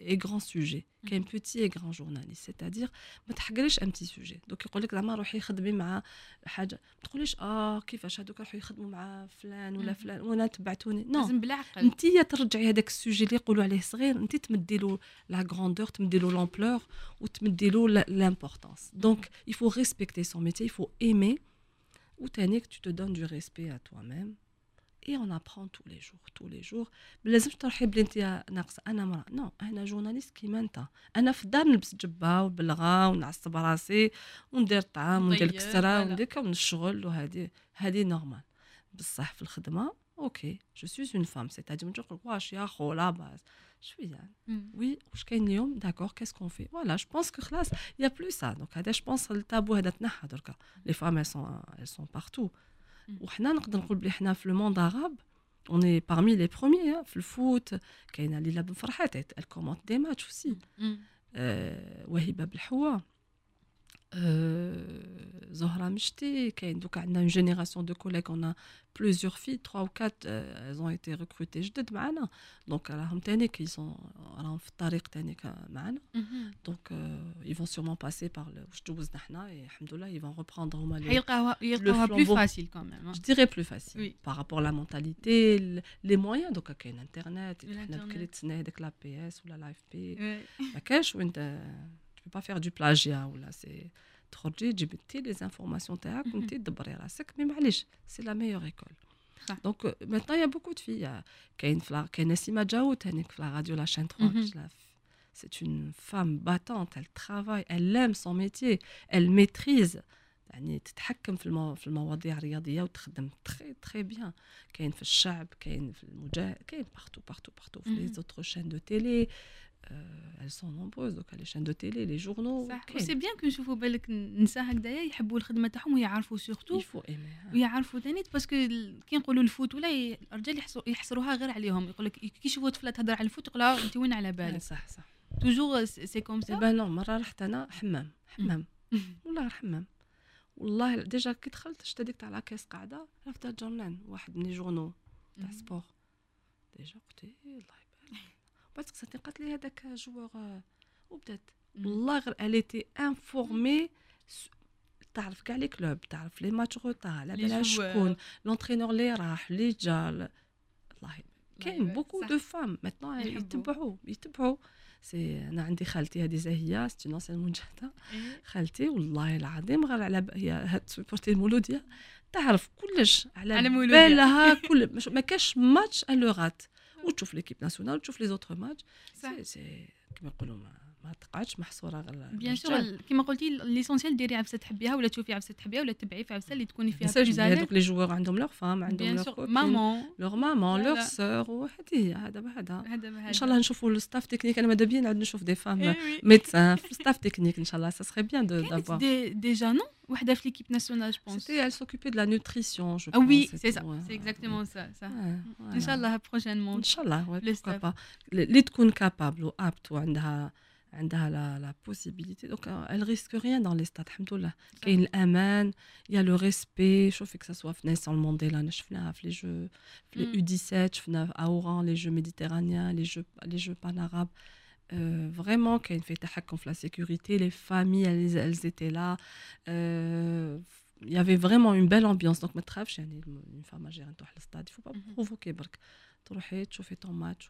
اي غران سوجي كاين بوتي اي غران جورناليست سيتادير ما تحقريش ان بتي سوجي دوك يقول لك زعما روحي خدمي مع حاجه ما تقوليش اه كيفاش هذوك يروحوا يخدموا مع فلان ولا مهم. فلان وانا تبعتوني نو لازم بالعقل انت ترجعي هذاك السوجي اللي يقولوا عليه صغير انت تمدي له لا غراندور تمدي له لامبلور وتمدي له لامبورطونس دونك il faut respecter son métier il faut aimer وتانيك tu te donnes du respect à toi-même et on apprend tous les jours tous les jours ما لازمش تروحي بلي انت ناقصه انا مرا نو انا جورناليست كيما انت انا في الدار نلبس جبه وبلغه ونعصب راسي وندير الطعام وندير نطيب، الكسره فوالا. وندير كم الشغل وهذه هذه نورمال بصح في الخدمه اوكي جو سويس اون فام سيتادير نقول واش يا خو لا باز شويه مم. وي واش كاين اليوم داكور كيس كون في فوالا جو بونس كو خلاص يا بلو سا دونك هذا جو بونس التابو هذا تنحى دركا لي فام elles sont elles sont partout مم. وحنا نقدر نقول بلي حنا في لو موند عرب on est parmi les premiers في الفوت كاينة ليلى بن فرحات elle commente des matchs aussi. مم. آه، وهبة بالحوا آه، زهره مشتي كاين دوكا عندنا اون جينيراسيون دو كوليغ اون بليزيور في 3 و 4 elles ont été recrutées جدد معنا دونك راهم تاني كي سون راهم في الطريق تاني كا- معنا مهم. دونك ils vont sûrement passer par le واش دوزنا حنا et الحمد لله ils vont reprendre هما les- حيلقاوها يلقاوها بلو flambeau. فاسيل كمان je dirais plus facile Oui. par rapport à la mentalité l- les moyens دوكا كاين انترنت حنا الإنترنت. بكري تسنى هذاك لا بي اس ولا لا اف بي ما كاش وانت tu peux pas faire du plagiat ولا سي تخرجي تجيبي انت لي زانفورماسيون تاعك مهم. وانت تدبري راسك مي معليش سي لا ميور ايكول صح. دونك ميتون يا بوكو دو في كاين في لا- كاين نسيمه جاوت هانيك في لا راديو لا شين 3 مهم. je la- c'est une femme battante elle travaille elle aime son métier elle maîtrise يعني تتحكم في المو... في المواضيع الرياضيه وتخدم تري تري بيان كاين في الشعب كاين في المجاهد كاين بارتو بارتو بارتو في لي مهم. زوتر شين دو تيلي elles sont nombreuses les chaînes de télé les journaux صح. c'est bien que نشوفوا بالك نساء هكذايا يحبوا الخدمة تاعهم ويعرفوا surtout ويعرفوا ثاني parce que كي نقولوا ال foot ولا الرجال يحصروها غير عليهم. يقول لك كي يشوفوا طفلة تهضر على ال foot يقولها انت وين على بالك؟ صح صح. toujours c'est comme ça ben نو مرة رحت أنا حمام حمام. والله حمام. والله déjà كي دخلت شفت هذيك تاع la caisse قاعدة عرفت journal واحد من les journaux تاع sport. déjà قلت إيه، الله بعد سقساتني قالت لي هذاك joueur آه، وبدات والله غير informée س- تعرف كاع les clubs تعرف les matchs retard على بالها. شكون l'entraîneur اللي راح اللي جا ال- الله كاين. beaucoup. de femmes maintenant. يتبعوا يتبعوا c'est أنا عندي خالتي هذه زاهيه c'est une مجاهدة إيه. خالتي والله العظيم غير على. هي هاد تسبورتي المولودية تعرف كلش على, على. بالها كل. ما كاش ماتش ألو غات وتشوف ليكيب ناسيونال وتشوف لي زوتر ماتش صح سي سي كيما يقولوا ما تقعدش محصورة غير بيان سور كيما قلتي ليسونسيال ديري عفسة تحبيها ولا تشوفي عفسة تحبيها ولا تبعي في عفسة اللي تكوني فيها بلوز هذوك لي جوار عندهم لوغ فام عندهم لوغ مامون لوغ مامون لوغ سور وهذه هي هذا بهذا. هذا إن شاء الله نشوفوا الستاف تكنيك أنا ماذا بيا؟ نعود نشوف دي فام ميدسان في الستاف تكنيك إن شاء الله. سا سخي بيان دافوار ديجا نو وحده في ليكيب ناسيونال جو بونس سيتي elle s'occupait de la nutrition je pense oui c'est ça. c'est exactement ça ça. ان شاء الله prochainement. ان شاء الله pourquoi pas. اللي تكون كابابل وابت وعندها elle a la possibilité. Donc euh, elle risque rien dans les stades alhamdoulillah il y a il y a le respect. Je fais que ça soit sur le monde les jeux hmm. les U17 à Oran les jeux méditerranéens les jeux les jeux euh, vraiment qu'il y a une fête la sécurité les familles elles, étaient là. Euh, il y avait vraiment une belle ambiance. Donc ma trefe, j'ai une femme algérienne le stade. Il faut pas hmm. provoquer tu tu fais ton match.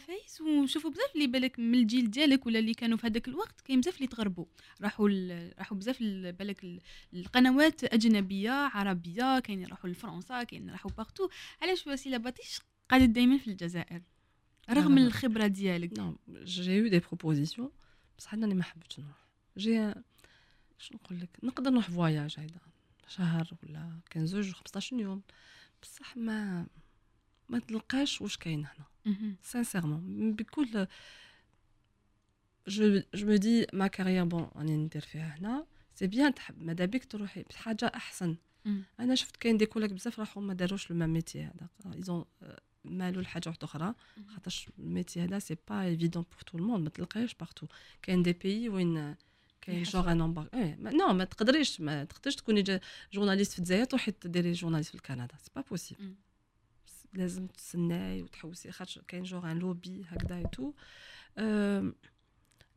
عفايس ونشوفوا بزاف اللي بالك من الجيل ديالك ولا اللي كانوا في هذاك الوقت كاين بزاف اللي تغربوا راحوا راحوا بزاف بالك القنوات اجنبيه عربيه كاين راحوا لفرنسا كاين راحوا partout علاش وسيله باطيش قعدت دائما في الجزائر رغم الخبره ديالك non j'ai eu des propositions بصح أنا ما حبيتش نروح جي شنو نقول لك نقدر نروح voyage هيدا شهر ولا كان زوج 15 يوم بصح ما ما تلقاش واش كاين هنا. sincèrement بكل je je me dis ma carrière bon راني ندير فيها هنا. c'est bien تحب ماذا بيك تروحي بحاجة أحسن. أنا شفت كاين des collègues بزاف راحوا ما داروش le même métier هذا. ils sont allés لحاجة واحدة أخرى خاطرش ال métier هذا c'est pas évident pour tout le monde ما تلقايش partout كاين des pays وين كاين genre un embargo ما تقدريش ما تقدرش تكوني journaliste في الجزائر تروحي ديري journaliste في كندا c'est pas possible لازم تسناي وتحوسي خاطر كاين genre un lobby هكذا et tous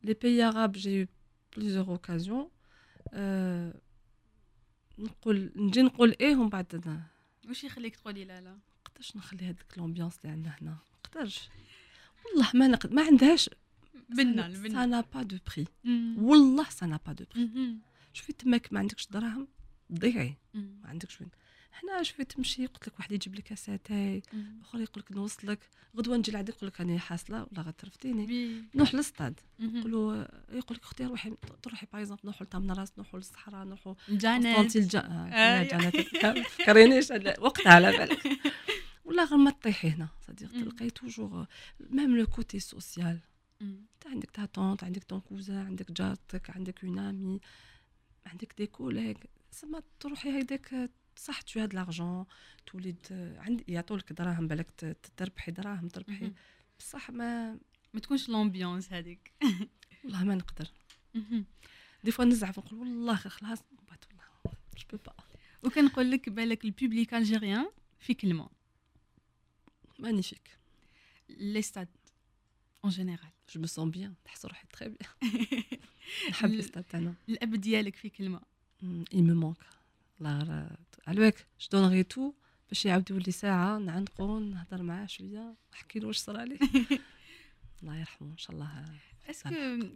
les pays arabes j'ai eu plusieurs occasions نقول نجي نقول إيه ومن بعد واش يخليك تقولي لا لا؟ نقدرش نخلي هذيك l'ambiance اللي عندنا هنا؟ نقدرش والله ما نقد ما عندهاش ben ça n'a pas de prix والله ça n'a pas de prix شوفي تماك ما عندكش دراهم؟ ضيعي ما عندكش وين. هنا شوفي تمشي؟ قلت لك واحد يجيب لك اساتاي اخر يقول لك نوصلك. غدوة نجي لعندك يقول لك راني حاصلة ولا غترفتيني. نروح للصطاد يقولوا يقول لك أختي روحي تروحي par exemple نروحوا لتمنراس نروحوا للصحراء نروحوا الجانات الجانات فكرينيش وقتها على بالك. ولا غير ما تطيحي هنا. صديق تلقاي toujours même le côté social. انت عندك ta tante عندك ton cousin عندك جارتك عندك une amie عندك des collègues. سما تروحي هيداك صح تو هاد l'argent تولد عند يعطولك دراهم بالك تربحي دراهم تربحي. بصح ما ما تكونش l'ambiance هذيك والله ما نقدر. des fois نزعف نقول والله خلاص بعد والله je pas وكنقول لك بالك ال public algérien في كلمة. magnifique les stades en général je me sens bien نحس روحي très bien نحب لي stades تاعنا الأب ديالك في كلمة. il me manque الله على بالك je donnerais tout باش يعاود يولي ساعة نعنقو نهضر معاه شوية نحكي له واش صرالي الله يرحمه إن شاء الله. est-ce que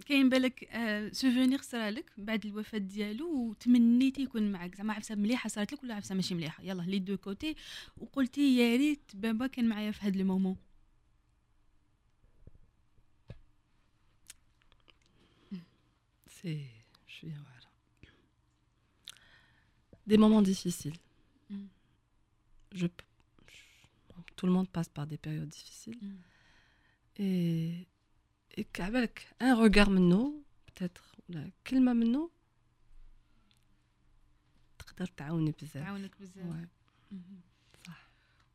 كاين بالك souvenir صرالك بعد الوفاة ديالو وتمنيتي يكون معك زعما عفسة مليحة صارت لك ولا عفسة ماشي مليحة؟ il y a les deux côtés. وقلتي يا ريت بابا كان معايا في هذا لو مومون. سي شوية واعره des moments difficiles. Mm. Je, tout le monde passe par des périodes difficiles. Mm. Et, et qu'avec un regard منه peut-être ولا كلمة منه تقدر تعاوني بزاف تعاونك بزاف صح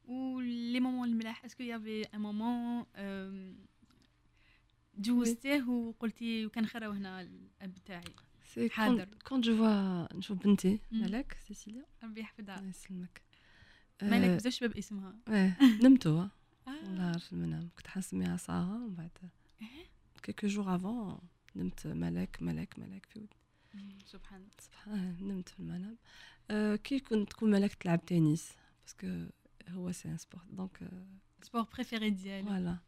ولي مومون الملاح اسكو يافي ان مومون جوزتيه وقلتي وكان خير هنا الأب تاعي. حاضر. quand je vois نشوف بنتي مالك سيسيليا ربي يحفظها. الله يسلمك. مالك بزاف شباب اسمها. إيه نمتو. والله في المنام كنت حنسميها سارة ومن بعد quelques jours avant نمت ملاك ملاك ملاك في ودني سبحان الله. سبحان نمت في المنام. آه كي كنت تكون ملاك تلعب تنس parce que هو c'est un sport donc sport préféré ديالي voilà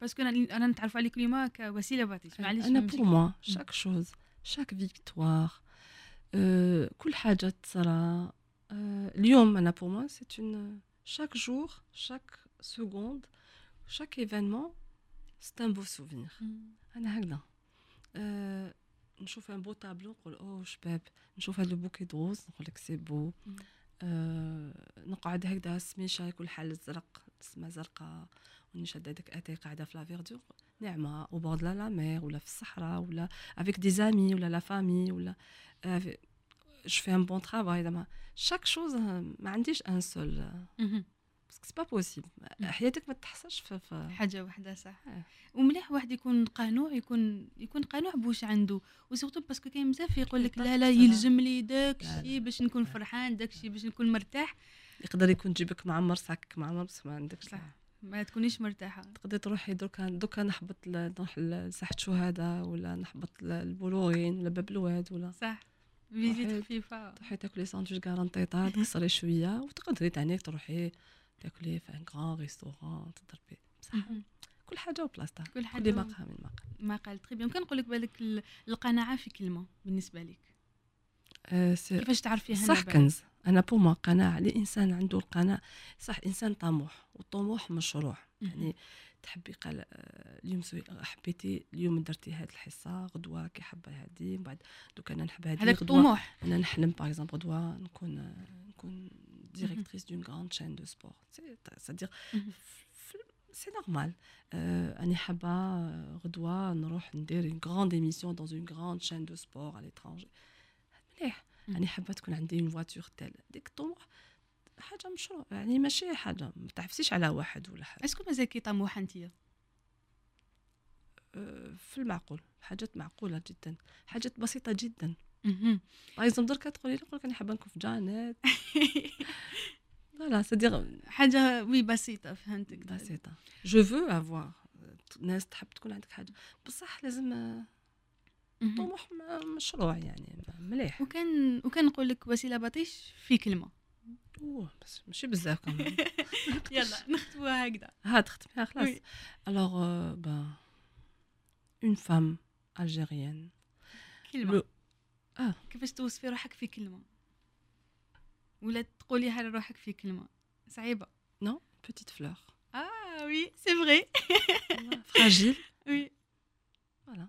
باسكو أنا أنا نتعرف عليك اليوم كوسيلة باطيش معليش أنا. pour moi chaque chose chaque victoire كل حاجة تصرى آه، اليوم أنا pour moi c'est un chaque jour chaque seconde chaque événement c'est un beau souvenir. مم. أنا هكذا نشوف un beau tableau نقول اوه شباب نشوف هذا ال bouquet de roses نقول لك c'est beau نقعد هكذا السميشه يكون حال الزرق السما زرقاء. وني شاده داك اتاي قاعدة في la verdure نعمة. au bord de la la mer ولا في الصحراء ولا avec des amis ولا la famille ولا je fais un bon travail زعما chaque chose ما عنديش un seul. parce que c'est pas possible حياتك ما تحصلش في, في حاجة واحدة صح. آه. ومليح واحد يكون قانوع يكون يكون قانوع بواش عنده. و surtout parce que كاين بزاف يقول لك لا لا. يلزم لي داك الشيء باش نكون فرحان داك الشيء باش نكون مرتاح. يقدر يكون جيبك معمر ساكك معمر بس ما عندكش صح. ما تكونيش مرتاحة. تقدري تروحي دركا دركا نحبط نروح لساحة شهداء ولا نحبط البلوغين ولا باب الواد ولا. صح. visite. خفيفة. تروحي تاكلي ساندويش كارانتيطا تكسري شوية وتقدري تانيك تروحي تاكلي في un grand restaurant تضربي. بصح. كل حاجة وبلاصتها. كل كل حاجة مقام من مقام ما قال. très bien كان نقول لك بالك ال- القناعة في كلمة بالنسبة لك. c'est- كيفاش تعرفيها صح كنز. أنا pour moi قناعه الانسان عنده القناعه صح إنسان طموح والطموح مشروع. يعني تحبي قال آه، اليوم soit حبيتي اليوم درتي هاد الحصة غدوة كي حابه هادي من بعد دوك أنا نحب هادي هذاك الطموح أنا نحلم par exemple غدوة نكون آه، نكون directrice d'une grande chaîne de sport c'est-à-dire مهم. c'est normal أني حابة آه، غدوة نروح ندير une grande émission dans une grande chaîne de sport على l'étranger مليح. يعني حابة تكون عندي une voiture telle ديك الطموح حاجة مشروع يعني ماشي حاجة ما تعفسيش على واحد ولا حاجة. est-ce que مازال كي طموحه انت في المعقول. حاجات معقولة جدا. حاجات بسيطة جدا. exemple دركا تقولي لي نقول لك أنا حابة نكون في جانيت voilà c'est-à-dire حاجة oui بسيطة فهمتك. بسيطة. je veux avoir ناس تحب تكون عندك حاجة. بصح لازم. طموح مشروع يعني مليح. وكان وكان نقول لك وسيلة بطيش في كلمة. أوه بس ماشي بزاف كمان. يلا نختموها هكذا. ها تختميها خلاص. alors bah une femme algérienne كلمة. آه. كيفاش توصفي روحك في كلمة؟ ولا تقوليها لروحك في كلمة؟ صعيبة. une petite fleur آه oui c'est vrai fragile oui. voilà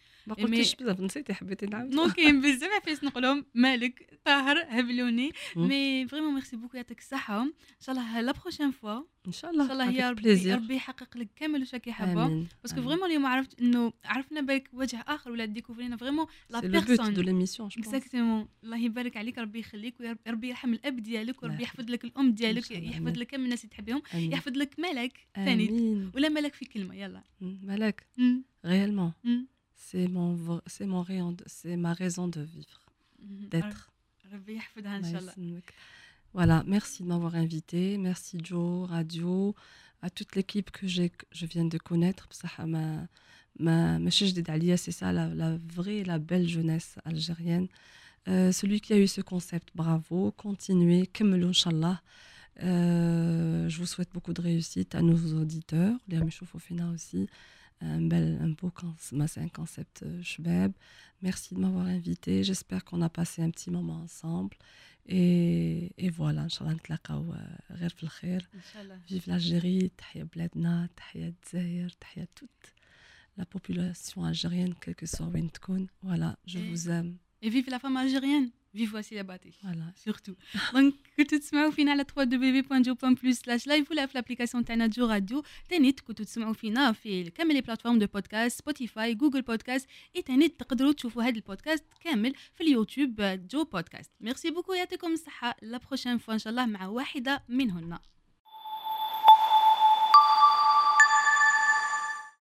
ما مي- قلتيش بزاف نسيتي حبيتي نعاود. non كاين بزاف عفايس نقولهم مالك طاهر هبلوني. mais vraiment merci beaucoup يعطيك الصحة. إن شاء الله la prochaine fois إن شاء إن الله شاء الله يا ربي. ربي يحقق لك كامل واش راكي آمين parce que vraiment اليوم عرفت إنه عرفنا بالك وجه آخر ولا découvr ينا vraiment la personne de l'émission exactement الله يبارك عليك ربي يخليك وربي يرحم الأب ديالك وربي. يحفظ لك الأم ديالك يحفظ. لك كامل الناس اللي آمين. يحفظ لك ملك ثاني. ولا ملك في كلمة يلا. مالك. مم. c'est mon c'est mon c'est ma raison de vivre d'être. voilà merci de m'avoir invité merci Joe radio à toute l'équipe que j'ai je viens de connaître ma ma c'est ça la, la vraie la belle jeunesse algérienne. Euh, celui qui a eu ce concept bravo continuez comme l'inchallah euh, je vous souhaite beaucoup de réussite à nos auditeurs les Amishofofina aussi Un, bel, un beau concept, c'est un concept euh, شباب. Merci de m'avoir invité. J'espère qu'on a passé un petit moment ensemble. Et, et voilà, Inch'Allah, نتلاقاو آه، غير في الخير. ان شاء الله Vive l'Algérie, تحيا بلادنا, تحيا الجزائر, تحيا toute la population algérienne, quelle que soit وين تكون. Voilà, je Et- vous aime. et vive la femme algérienne في voici la bâtée فوالا surtout دونك كنتوا تسمعوا فينا على www.jo.plus سلاش لايف ولا في الابليكاسيون تاعنا جو راديو تانيت كنتوا تسمعوا فينا في كامل لي بلاتفورم دو بودكاست سبوتيفاي جوجل بودكاست اي تانيت تقدروا تشوفوا هذا البودكاست كامل في اليوتيوب جو بودكاست ميرسي بوكو يعطيكم الصحه لا بروشين فوا ان شاء الله مع واحده منهن